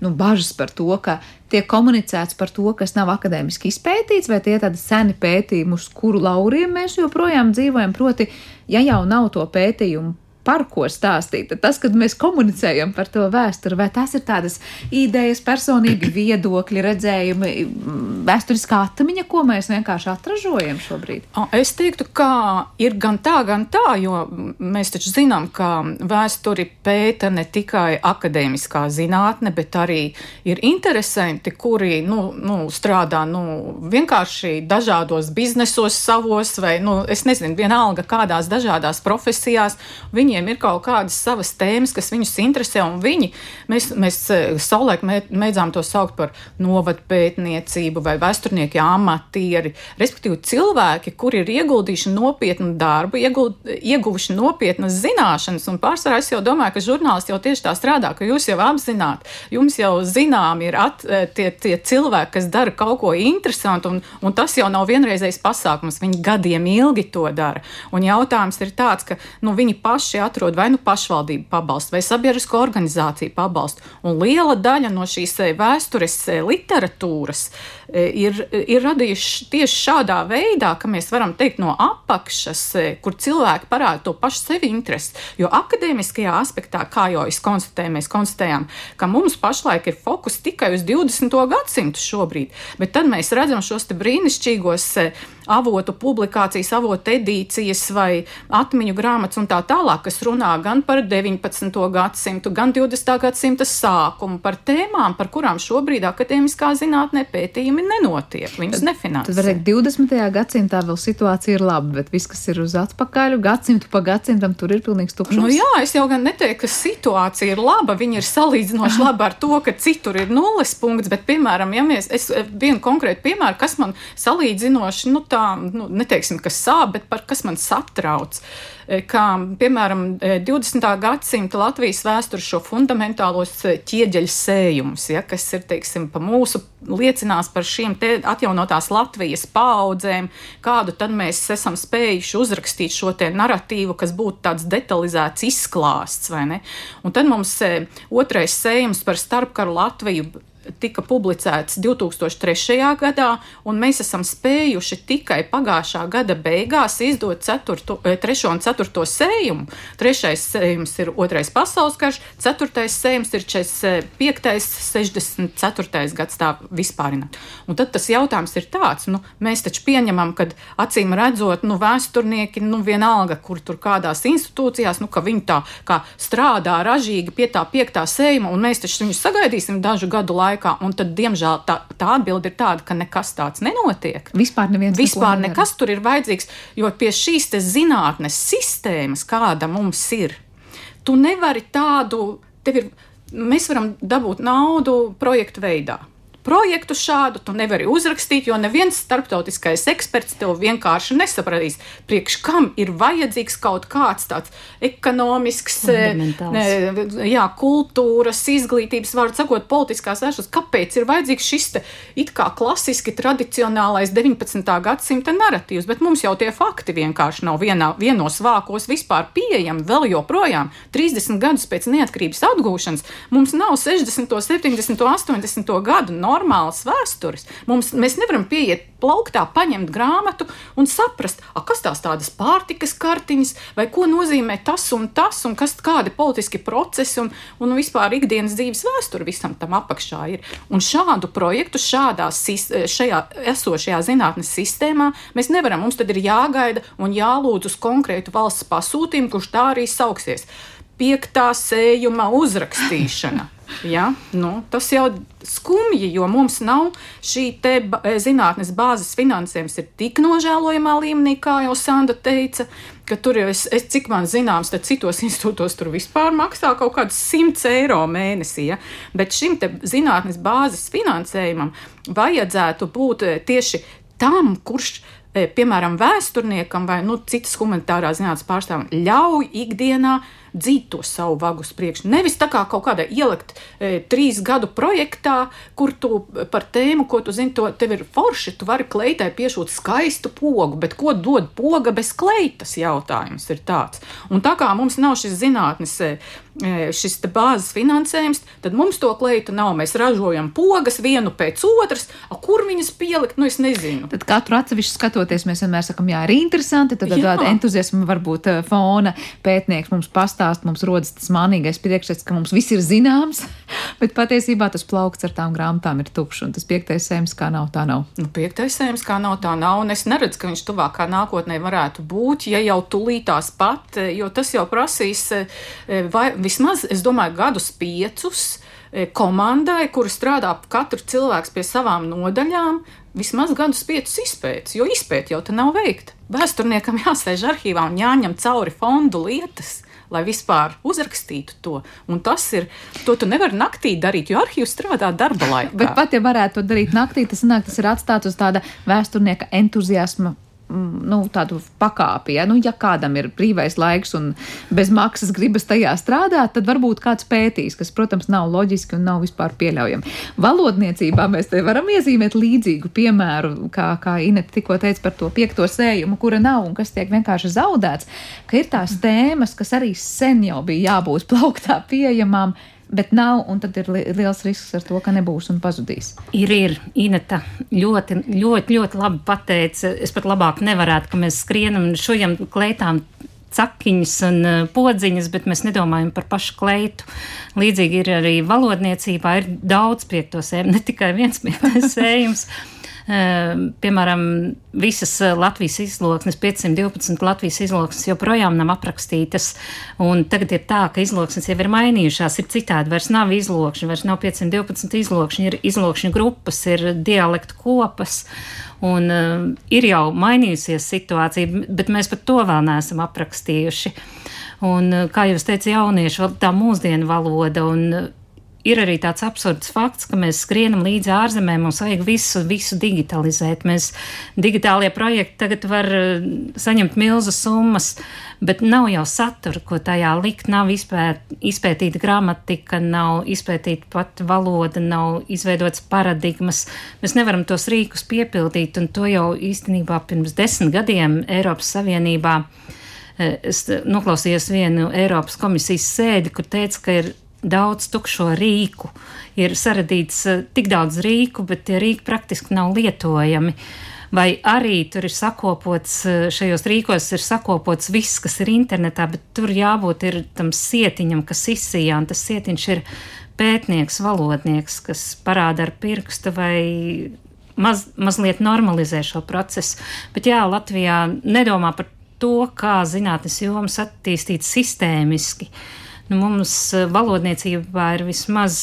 [SPEAKER 2] nu, bažas par to, ka tiek komunicēts par to, kas nav akadēmiski izpētīts, vai tie ir tādi seni pētījumi, uz kuru lauriem mēs joprojām dzīvojam. Proti, ja jau nav to pētījumu par ko stāstīt. Tas, kad mēs komunicējam par to vēsturi, vai tas ir tādas idejas, personīgi viedokļi, redzējumi, vēsturiskā atmiņa, ko mēs vienkārši atražojam šobrīd?
[SPEAKER 5] Es teiktu, ka ir gan tā, gan tā, jo mēs taču zinām, ka vēsturi pēta ne tikai akadēmiskā zinātne, bet arī ir interesanti, kuri nu, nu, strādā nu, vienkārši dažādos biznesos savos, vai, nu, es nezinu, vienalga kādās dažādās profesijās. Viņi viņiem ir kaut kādas savas tēmas, kas viņus interesē, un viņi, mēs, mēs e, savulaik mēdzām to saukt par novadu pētniecību vai vēsturnieki amatieri, respektīvi cilvēki, kuri ir ieguldījuši nopietnu darbu, ieguld, ieguvuši nopietnas zināšanas, un pārsvarā es jau domāju, ka žurnālisti jau tieši tā strādā, ka jūs jau apzināt, jums jau zinām ir at, e, tie, tie cilvēki, kas dara kaut ko interesantu, un, un tas jau nav vienreizējs pasākums, viņi gadiem ilgi to dara. Un jautājums ir tāds, ka nu, viņi paši atrod vai nu pašvaldību pabalstu, vai sabiedrisko organizāciju pabalstu. Un liela daļa no šīs eh, vēstures eh, literatūras eh, ir, ir radījuši tieši šādā veidā, ka mēs varam teikt no apakšas, kur cilvēki parāda to pašu sevi interesi. Jo akadēmiskajā aspektā, kā jau es konstatēju, mēs konstatējām, ka mums pašlaik ir fokus tikai uz 20. gadsimtu šobrīd, bet tad mēs redzam šos brīnišķīgos avotu publikācijas, avotu edīcijas vai atmiņu grāmatas un tā tālāk, kas runā gan par 19. gadsimtu, gan 20. gadsimta sākumu, par tēmām, par kurām šobrīd akadēmiskā zinātnē pētījumi nenotiek. Viņus nefinansē.
[SPEAKER 2] Tad var teikt, 20. gadsimtā vēl situācija ir laba, bet viss, kas ir uz atpakaļ, gadsimtu pa gadsimtam, tur ir pilnīgs tukšums.
[SPEAKER 5] Nu, jā, es jau gan neteiktu, ka situācija ir laba. Viņa ir salīdzinoši laba ar to, ka citur ir nulles punkts, bet, piemēram, ja mēs, es vienu konkrētu piemēru, kas man salīdzinoši, nu, tā kā, nu, neteiksim, kas sāp, bet par kas man satrauc. Kā, piemēram, 20. gadsimta Latvijas vēstures šo fundamentālos ķieģeļu sējumus, ja, kas ir, teiksim, pa mūsu liecinās par šiem atjaunotās Latvijas paudzēm, kādu tad mēs esam spējuši uzrakstīt šo te narratīvu, kas būtu tāds detalizēts izklāsts, vai ne? Un tad mums otrais sējums par starpkaru Latviju tika publicēts 2003. gadā, un mēs esam spējuši tikai pagājušā gada beigās izdot 4, 3 eh, un 4 sējumu. Trešais sējums ir Otrais pasaules karš, ceturtais sējums ir 45. 64. gads tā vispārināt. Un tad tas jautājums ir tāds, nu, mēs taču pieņemam, ka acīm redzot, nu, vēsturnieki, nu, vienalga, kur tur kādās institūcijās, nu, ka viņi tā kā strādā ražīgi pie tā piektā sējuma, un mēs taču viņus sagaidīsim dažu gadu laikā laikā. Un tad, diemžēl, tā, tā atbilde ir tāda, ka nekas tāds nenotiek.
[SPEAKER 2] Vispār,
[SPEAKER 5] Vispār nekas tur ir vajadzīgs, jo pie šīs zinātnes sistēmas, kāda mums ir, tu nevari tādu, tev ir, mēs varam dabūt naudu projektu veidā projektu šādu tu nevari uzrakstīt, jo neviens starptautiskais eksperts tev vienkārši nesapratīs, priekš kam ir vajadzīgs kaut kāds tāds ekonomisks, ne, jā, kultūras, izglītības, var sakot, politiskās vēršanas. Kāpēc ir vajadzīgs šis te, it kā klasiski tradicionālais 19. gadsimta narratīvs, bet mums jau tie fakti vienkārši nav vienā, vienos vākos vispār pieejami vēl joprojām. 30 gadus pēc neatkarības atgūšanas mums nav 60, 70, 80 gadu normālas vēstures. Mums, mēs nevaram pieiet plauktā, paņemt grāmatu un saprast, a, kas tās tādas pārtikas kartiņas, vai ko nozīmē tas un tas, un kas kādi politiski procesi un, un vispār ikdienas dzīves vēsture visam tam apakšā ir. Un šādu projektu šādā, šajā esošajā zinātnes sistēmā mēs nevaram. Mums tad ir jāgaida un jālūdz uz konkrētu valsts pasūtījumu, kurš tā arī sauksies. Piektā sējuma uzrakstīšana. Ja? Nu, tas jau skumji, jo mums nav šī e, zinātnes bāzes finansējums ir tik nožēlojamā līmenī, kā jau Sanda teica, ka tur jau, es, es, cik man zināms, tad citos institūtos tur vispār maksā kaut kādus 100 eiro mēnesī. Ja? Bet šim zinātnes bāzes finansējumam vajadzētu būt e, tieši tam, kurš e, piemēram, vēsturniekam vai nu, citas humanitārās zinātnes pārstāvjiem ļauj ikdienā dzīt to savu vagu uz priekšu. Nevis tā kā kaut kādā ielikt e, trīs gadu projektā, kur tu par tēmu, ko tu zini, to tev ir forši, tu vari kleitai piešūt skaistu pogu, bet ko dod poga bez kleitas jautājums ir tāds. Un tā kā mums nav šis zinātnes, e, e šis bāzes finansējums, tad mums to kleitu nav. Mēs ražojam pogas vienu pēc otras, a, kur viņas pielikt, nu es nezinu.
[SPEAKER 2] Tad katru atsevišķi skatoties, mēs vienmēr sakam, jā, ir interesanti, tad tāda entuziasma varbūt e, fona pētnieks mums pastāv pastāst, mums rodas tas mānīgais priekšstats, ka mums viss ir zināms, bet patiesībā tas plaukts ar tām grāmatām ir tukšs, un tas piektais sējums kā nav, tā nav.
[SPEAKER 5] Nu, piektais sējums kā nav, tā nav, un es neredzu, ka viņš tuvākā nākotnē varētu būt, ja jau tulītās pat, jo tas jau prasīs eh, vai vismaz, es domāju, gadus piecus eh, komandai, kur strādā katrs cilvēks pie savām nodaļām, vismaz gadus piecus izpētes, jo izpēta jau te nav veikta. Vēsturniekam jāsēž arhīvā un jāņem cauri fondu lietas lai vispār uzrakstītu to. Un tas ir, to tu nevari naktī darīt, jo arhīvs strādā darba laikā.
[SPEAKER 2] Bet pat ja varētu to darīt naktī, tas, nāk, tas ir atstāts uz tāda vēsturnieka entuziasma nu, tādu pakāpi. Ja? Nu, ja kādam ir brīvais laiks un bez maksas gribas tajā strādāt, tad varbūt kāds pētīs, kas, protams, nav loģiski un nav vispār pieļaujami. Valodniecībā mēs te varam iezīmēt līdzīgu piemēru, kā, kā Inete tikko teica par to piekto sējumu, kura nav un kas tiek vienkārši zaudēts, ka ir tās tēmas, kas arī sen jau bija jābūt plauktā pieejamām bet nav, un tad ir li liels risks ar to, ka nebūs un pazudīs.
[SPEAKER 6] Ir, ir. Ineta ļoti, ļoti, ļoti labi pateica. Es pat labāk nevarētu, ka mēs skrienam un šojam kleitām cakiņas un uh, podziņas, bet mēs nedomājam par pašu kleitu. Līdzīgi ir arī valodniecībā, ir daudz piektos sējums, ne tikai viens piektos sējums. Ehm, piemēram, visas eh, Latvijas izloksnes, 512 Latvijas izloksnes joprojām nav aprakstītas, tagad ir tā, ka izloksnes jau ir mainījušās, ir citādi, vairs nav izlokšņi, vairs nav 512 izlokšņi, ir izlokšņu grupas, ir dialektu kopas, un uh, ir jau mainījusies situācija, bet mēs pat to vēl neesam aprakstījuši. Un, uh, kā jūs teicat, jauniešu tā mūsdienu valoda un ir arī tāds absurds fakts, ka mēs skrienam līdzi ārzemēm, mums vajag visu, visu digitalizēt. Mēs digitālie projekti tagad var eh, saņemt milzu summas, bet nav jau satura, ko tajā likt. Nav izpēt, izpētīta gramatika, nav izpētīta pat valoda, nav izveidotas paradigmas. Mēs nevaram tos rīkus piepildīt, un to jau īstenībā pirms desmit gadiem Eiropas Savienībā. Eh, es noklausījos vienu Eiropas komisijas sēdi, kur teica, ka ir daudz tukšo rīku. Ir saradīts uh, tik daudz rīku, bet tie rīki praktiski nav lietojami. Vai arī tur ir sakopots, uh, šajos rīkos ir sakopots viss, kas ir internetā, bet tur jābūt tam sietiņam, kas izsījā, un tas sietiņš ir pētnieks, valodnieks, kas parāda ar pirkstu vai maz, mazliet normalizē šo procesu. Bet jā, Latvijā nedomā par to, kā zinātnes jomas attīstīt sistēmiski. Uh, Nu, mums eh, valodniecībā ir vismaz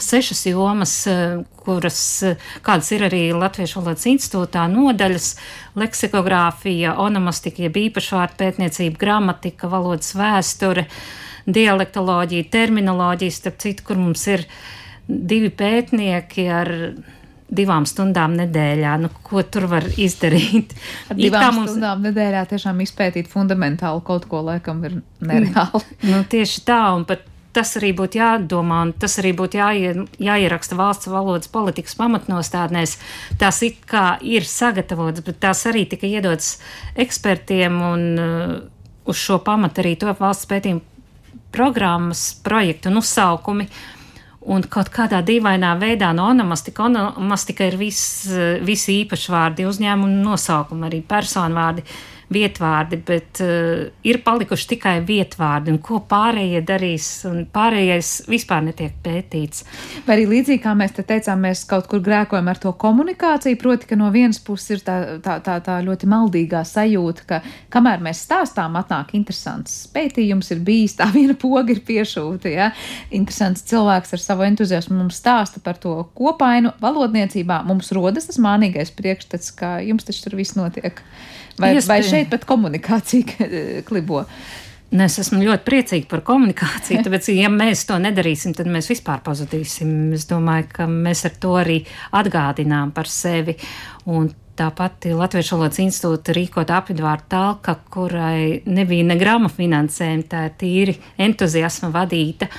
[SPEAKER 6] sešas jomas, eh, kuras, eh, kādas ir arī Latviešu valodas institūtā nodaļas - leksikogrāfija, onomastika, jeb īpašvārdu pētniecība, gramatika, valodas vēsture, dialektoloģija, terminoloģija, starp citu, kur mums ir divi pētnieki ar divām stundām nedēļā. Nu, ko tur var izdarīt?
[SPEAKER 2] Ar divām mums... stundām nedēļā tiešām izpētīt fundamentāli kaut ko, laikam, ir nereāli.
[SPEAKER 6] nu, tieši tā, un pat tas arī būtu jādomā, un tas arī būtu jāie, jāieraksta valsts valodas politikas pamatnostādnēs. Tās it kā ir sagatavotas, bet tās arī tika iedotas ekspertiem, un uh, uz šo pamatu arī to valsts pētījumu programmas projektu un uzsaukumi. Uh, Un kaut kādā dīvainā veidā no onomastika, onomastika ir visi īpašvārdi, uzņēmuma nosaukumi, arī personvārdi vietvārdi, bet uh, ir palikuši tikai vietvārdi, un ko pārējie darīs, un pārējais vispār netiek pētīts.
[SPEAKER 2] Vai arī līdzīgi kā mēs te teicām, mēs kaut kur grēkojam ar to komunikāciju, proti, ka no vienas puses ir tā, tā, tā, tā ļoti maldīgā sajūta, ka kamēr mēs stāstām, atnāk interesants pētījums, ir bijis tā viena poga ir piešūta, ja? interesants cilvēks ar savu entuziasmu mums stāsta par to kopainu valodniecībā, mums rodas tas mānīgais priekšstats, ka jums taču tur viss notiek. Vai, Iespēj. vai šeit pat komunikācija klibo?
[SPEAKER 6] Nu, es esmu ļoti priecīga par komunikāciju, tāpēc, ja mēs to nedarīsim, tad mēs vispār pazudīsim. Es domāju, ka mēs ar to arī atgādinām par sevi. Un tāpat Latvijas valodas institūta rīkot apvidvārdu talka, kurai nebija ne grama finansējuma, tā ir tīri entuziasma vadīta.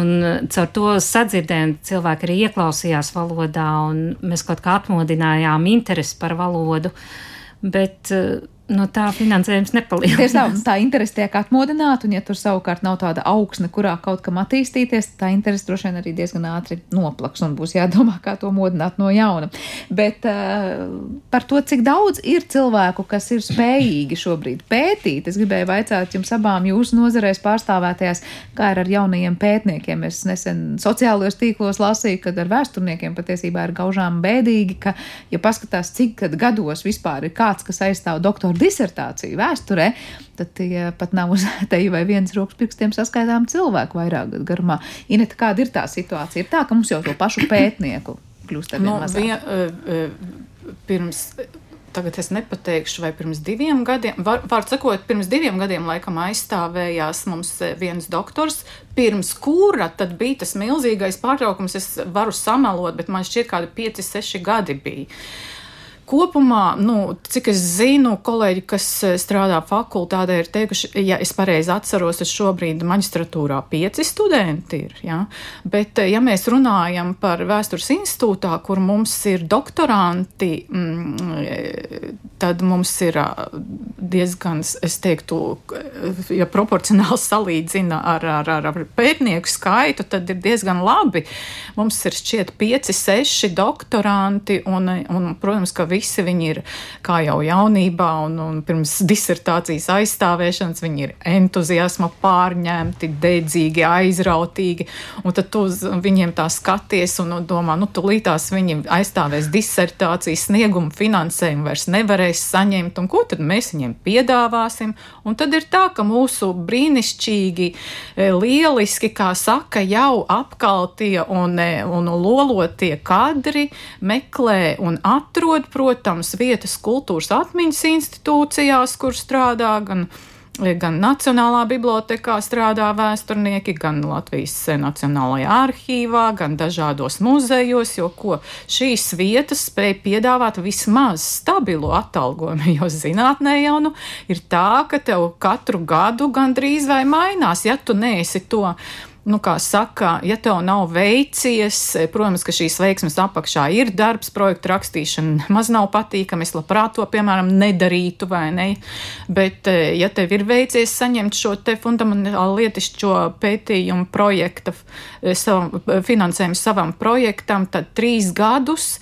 [SPEAKER 6] Un caur to sadzirdējumu cilvēki arī ieklausījās valodā, un mēs kaut kā atmodinājām interesi par valodu. Uh, bet uh, no tā finansējums nepalielinās.
[SPEAKER 2] Tā, tā interese tiek atmodināta, un ja tur savukārt nav tāda augsne, kurā kaut kam attīstīties, tā interese droši vien arī diezgan ātri noplaks un būs jādomā, kā to modināt no jauna. Bet uh, par to, cik daudz ir cilvēku, kas ir spējīgi šobrīd pētīt, es gribēju vaicāt jums abām jūsu nozarēs pārstāvētajās, kā ir ar jaunajiem pētniekiem. Es nesen sociālajos tīklos lasīju, kad ar vēsturniekiem patiesībā ir gaužām bēdīgi, ka, ja paskatās, cik gados vispār ir kāds, kas aizstāv doktoru disertāciju vēsturē, tad tie pat nav uz teju vai viens rokas pirkstiem saskaitām cilvēku vairāk gadu garumā. Ineta, kāda ir tā situācija? Ir tā, ka mums jau to pašu pētnieku kļūst ar vien
[SPEAKER 5] no, mazāk. Vien, uh, pirms tagad es nepateikšu, vai pirms diviem gadiem, var, var sakot, pirms diviem gadiem laikam aizstāvējās mums viens doktors, pirms kura tad bija tas milzīgais pārtraukums. Es varu samelot, bet man šķiet, kādi 5, 6 gadi bija. Kopumā, nu, cik es zinu, kolēģi, kas eh, strādā fakultātē, ir teikuši, ja es pareizi atceros, es šobrīd maģistratūrā pieci studenti ir. Ja? Bet, eh, ja mēs runājam par vēstures institūtā, kur mums ir doktoranti, mm, tad mums ir diezgan, es teiktu, ja proporcionāli salīdzina ar, ar, ar, ar pētnieku skaitu, tad ir diezgan labi. Mums ir šķiet pieci, seši doktoranti, un, un protams, ka visi visi viņi ir kā jau jaunībā un, un pirms disertācijas aizstāvēšanas, viņi ir entuziasma pārņemti, dedzīgi, aizrautīgi. Un tad tu uz viņiem tā skaties un domā, nu, tūlītās viņi aizstāvēs disertācijas sniegumu finansējumu, vairs nevarēs saņemt, un ko tad mēs viņiem piedāvāsim? Un tad ir tā, ka mūsu brīnišķīgi, e, lieliski, kā saka, jau apkaltie un, e, un lolotie kadri meklē un atrod, protams, protams, vietas kultūras atmiņas institūcijās, kur strādā gan gan Nacionālā bibliotekā strādā vēsturnieki, gan Latvijas Nacionālajā arhīvā, gan dažādos muzejos, jo ko šīs vietas spēj piedāvāt vismaz stabilu atalgojumu, jo zinātnē jau nu ir tā, ka tev katru gadu gandrīz vai mainās, ja tu neesi to nu, kā saka, ja tev nav veicies, protams, ka šīs veiksmes apakšā ir darbs, projekta rakstīšana, maz nav patīkami. Es labprāt to, piemēram, nedarītu vai ne. Bet, eh, ja tev ir veicies saņemt šo te fundamentālu lietišķo pētījumu projekta eh, savam, finansējumu savam projektam, tad trīs gadus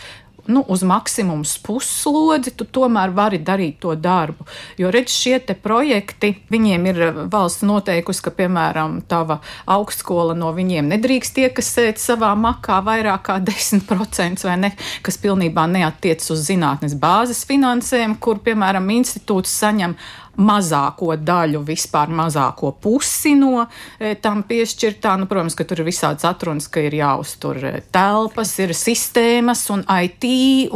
[SPEAKER 5] nu, uz maksimums puslodzi, tu tomēr vari darīt to darbu. Jo redz, šie projekti, viņiem ir eh, valsts noteikusi, ka, piemēram, tava augstskola no viņiem nedrīkst iekasēt savā makā vairāk kā 10% vai ne, kas pilnībā neatiec uz zinātnes bāzes finansējumu, kur, piemēram, institūts saņem mazāko daļu, vispār mazāko pusi no e, tam piešķirtā. Nu, protams, ka tur ir visāds atrunas, ka ir jāuztur e, telpas, ir sistēmas un IT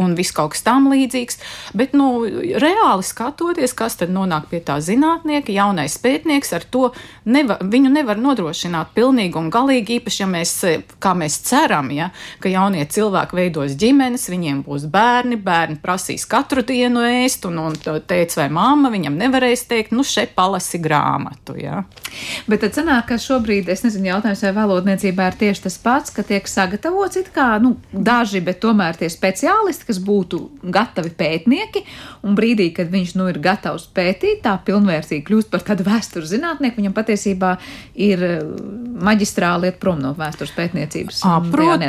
[SPEAKER 5] un viss kaut kas tam līdzīgs. Bet, nu, reāli skatoties, kas tad nonāk pie tā zinātnieka, jaunais pētnieks ar to nevar, viņu nevar nodrošināt pilnīgi un galīgi, īpaši, ja mēs, e, kā mēs ceram, ja, ka jaunie cilvēki veidos ģimenes, viņiem būs bērni, bērni prasīs katru dienu ēst, un, un teica vai mamma viņam nevarēs uzreiz teikt, nu, šeit palasi grāmatu. Ja?
[SPEAKER 2] Bet tad sanāk, ka šobrīd, es nezinu, jautājums vai valodniecībā ir tieši tas pats, ka tiek sagatavots it kā, nu, daži, bet tomēr tie speciālisti, kas būtu gatavi pētnieki, un brīdī, kad viņš, nu, ir gatavs pētīt, tā pilnvērtīgi kļūst par kādu vēstures zinātnieku, viņam patiesībā ir eh, maģistrāli iet prom no vēstures pētniecības. À, prot,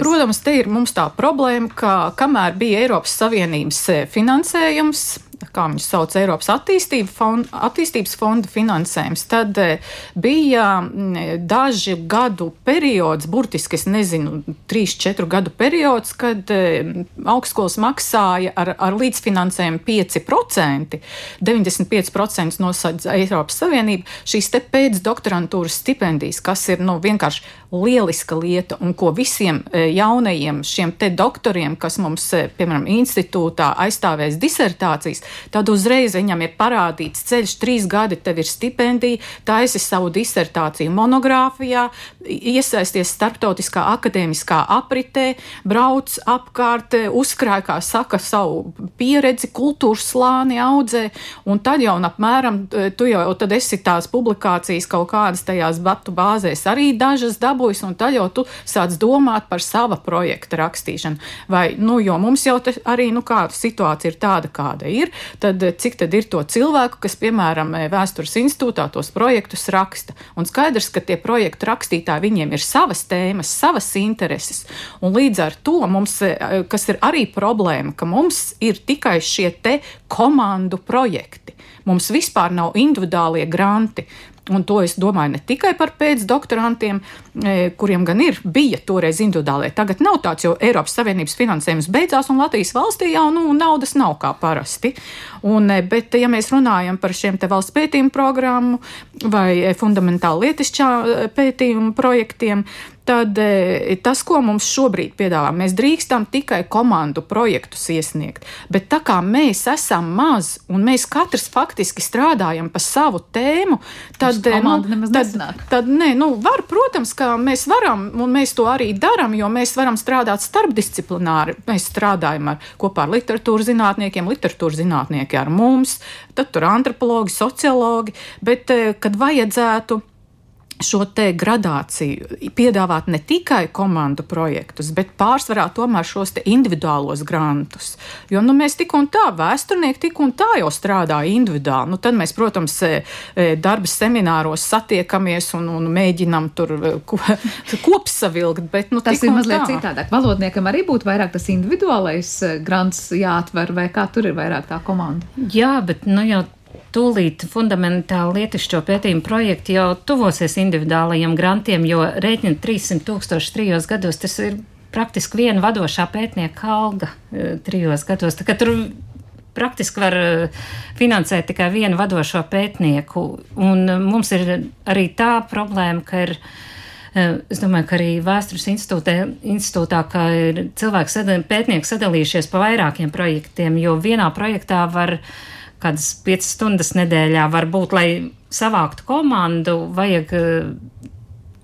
[SPEAKER 5] protams, te ir mums tā problēma, ka kamēr bija Eiropas Savienības eh, finansējums, kā viņš sauc, Eiropas attīstība fond, attīstības fonda finansējums, tad eh, bija mm, daži gadu periods, burtiski es nezinu, 3-4 gadu periods, kad eh, augstskolas maksāja ar, ar līdzfinansējumu 5%, 95% nosadz Eiropas Savienība šīs te pēcdoktorantūras stipendijas, kas ir nu, vienkārši lieliska lieta un ko visiem eh, jaunajiem šiem te doktoriem, kas mums, piemēram, institūtā aizstāvēs disertācijas, tad uzreiz viņam ir parādīts ceļš, trīs gadi tev ir stipendija, taisi savu disertāciju monogrāfijā, iesaisties starptautiskā akadēmiskā apritē, brauc apkārt, uzkrāj, kā saka, savu pieredzi, kultūras slāni audzē, un tad jau apmēram tu jau tad esi tās publikācijas kaut kādas tajās batu bāzēs arī dažas dabūjis, un tad jau tu sāc domāt par sava projekta rakstīšanu. Vai, nu, jo mums jau arī, nu, kā situācija ir tāda, kāda ir, tad eh, cik tad ir to cilvēku, kas, piemēram, eh, vēstures institūtā tos projektus raksta. Un skaidrs, ka tie projektu rakstītāji, viņiem ir savas tēmas, savas intereses. Un līdz ar to mums, eh, kas ir arī problēma, ka mums ir tikai šie te komandu projekti. Mums vispār nav individuālie granti. Un to es domāju ne tikai par pēcdoktorantiem, e, kuriem gan ir, bija toreiz individuālie. Tagad nav tāds, jo Eiropas Savienības finansējums beidzās un Latvijas valstī jau nu, naudas nav kā parasti. Un, e, bet, ja mēs runājam par šiem te valsts pētījumu programmu vai fundamentāli lietišķā e, pētījumu projektiem, tad e, tas, ko mums šobrīd piedāvā, mēs drīkstam tikai komandu projektus iesniegt. Bet tā kā mēs esam maz un mēs katrs faktiski strādājam pa savu tēmu, tad,
[SPEAKER 2] e, nu, tad,
[SPEAKER 5] tad nē, nu, var, protams, ka mēs varam, un mēs to arī darām, jo mēs varam strādāt starpdisciplināri. Mēs strādājam ar, kopā ar literatūras zinātniekiem, literatūras zinātnieki ar mums, tad tur antropologi, sociologi, bet e, kad vajadzētu šo te gradāciju piedāvāt ne tikai komandu projektus, bet pārsvarā tomēr šos individuālos grantus. Jo nu, mēs tik un tā, vēsturnieki tik un tā jau strādā individuāli. Nu, tad mēs, protams, e, e, darba semināros satiekamies un, un mēģinam tur e, ko, kopsavilkt. Bet, nu,
[SPEAKER 2] tas ir mazliet tā. citādāk. Valodniekam arī būtu vairāk tas individuālais grants jāatver, vai kā tur ir vairāk tā komanda?
[SPEAKER 6] Jā, bet nu jau tūlīt fundamentāli lietišķo pētījumu projektu jau tuvosies individuālajiem grantiem, jo rēķina 300 tūkstoši trijos gados tas ir praktiski viena vadošā pētnieka alga e, trijos gados. Tā, tur praktiski var e, finansēt tikai vienu vadošo pētnieku, un mums ir arī tā problēma, ka ir. E, es domāju, ka arī Vēstures institūtā, institūtā ir cilvēki, sadal, pētnieki sadalījušies pa vairākiem projektiem, jo vienā projektā var uh, kādas piecas stundas nedēļā. Varbūt, lai savāktu komandu, vajag,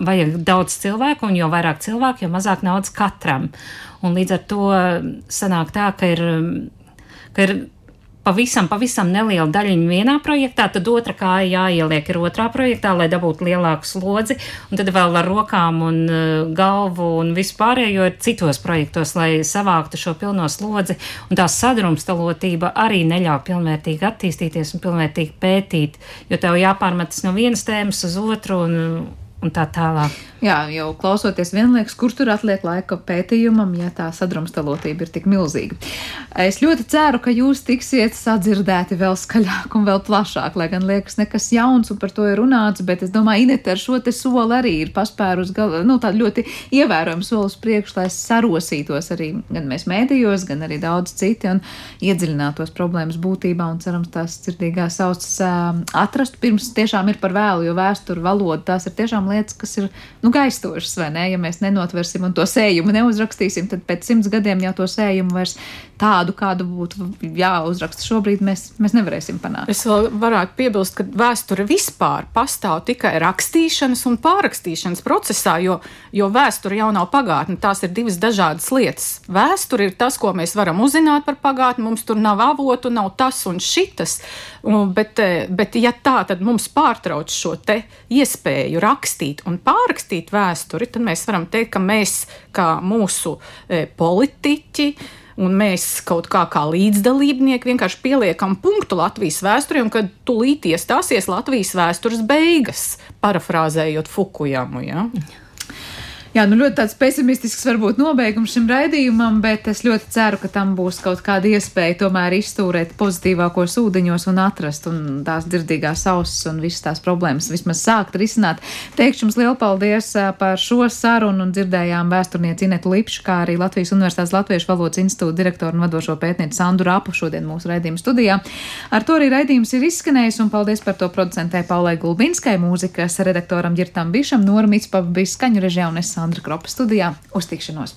[SPEAKER 6] vajag daudz cilvēku, un jo vairāk cilvēku, jo mazāk naudas katram. Un līdz ar to sanāk tā, ka ir, ka ir pavisam, pavisam neliela daļiņa vienā projektā, tad otra kāja jāieliek ir otrā projektā, lai dabūtu lielāku slodzi, un tad vēl ar rokām un uh, galvu un vispārējo ir citos projektos, lai savāktu šo pilno slodzi, un tā sadrumstalotība arī neļauj pilnvērtīgi attīstīties un pilnvērtīgi pētīt, jo tev jāpārmetas no vienas tēmas uz otru un, un tā tālāk.
[SPEAKER 2] Jā, jau klausoties vienlaikus, kur tur atliek laika pētījumam, ja tā sadrumstalotība ir tik milzīga. Es ļoti ceru, ka jūs tiksiet sadzirdēti vēl skaļāk un vēl plašāk, lai gan liekas nekas jauns un par to ir runāts, bet es domāju, Inete ar šo te soli arī ir paspērus gal, nu, tādu ļoti ievērojumu soli uz priekšu, lai sarosītos arī gan mēs mēdījos, gan arī daudz citi un iedziļinātos problēmas būtībā un cerams tās dzirdīgās ausis atrast pirms tiešām ir par vēlu, jo vēsturu valoda tās ir tiešām lietas, kas ir, nu, gaistošas, vai ne? Ja mēs nenotversim un to sējumu neuzrakstīsim, tad pēc simts gadiem jau to sējumu vairs tādu, kādu būtu jāuzraksta šobrīd, mēs, mēs nevarēsim panākt.
[SPEAKER 5] Es vēl varētu piebilst, ka vēsture vispār pastāv tikai rakstīšanas un pārrakstīšanas procesā, jo, jo vēsture jau nav pagātne. Tās ir divas dažādas lietas. Vēsture ir tas, ko mēs varam uzzināt par pagātni, mums tur nav avotu, nav tas un šitas. Bet, eh, bet ja tā, tad mums pārtrauc šo iespēju rakstīt un pārrakstīt vēsturi, tad mēs varam teikt, ka mēs, kā mūsu e, politiķi, un mēs kaut kā kā līdzdalībnieki vienkārši pieliekam punktu Latvijas vēsturē, un kad tūlīt iestāsies Latvijas vēstures beigas, parafrāzējot Fukujamu. Ja?
[SPEAKER 2] Jā, nu ļoti tāds pesimistisks varbūt nobeigums šim raidījumam, bet es ļoti ceru, ka tam būs kaut kāda iespēja tomēr izstūrēt pozitīvākos ūdeņos un atrast un tās dzirdīgās ausis un visas tās problēmas vismaz sākt risināt. Teikšu jums lielu paldies par šo sarunu un dzirdējām vēsturnieci Inetu Lipšu, kā arī Latvijas Universitātes Latviešu valodas institūta direktoru un vadošo pētnieci Sandu Rapu šodien mūsu raidījuma studijā. Ar to arī raidījums ir izskanējis un paldies par to producentē Paulai Gulbinskai, mūzikas redaktoram Girtam Bišam, Noram Itspapa bija skaņu režijā un es Sandra Kropa studijā. Uz tikšanos!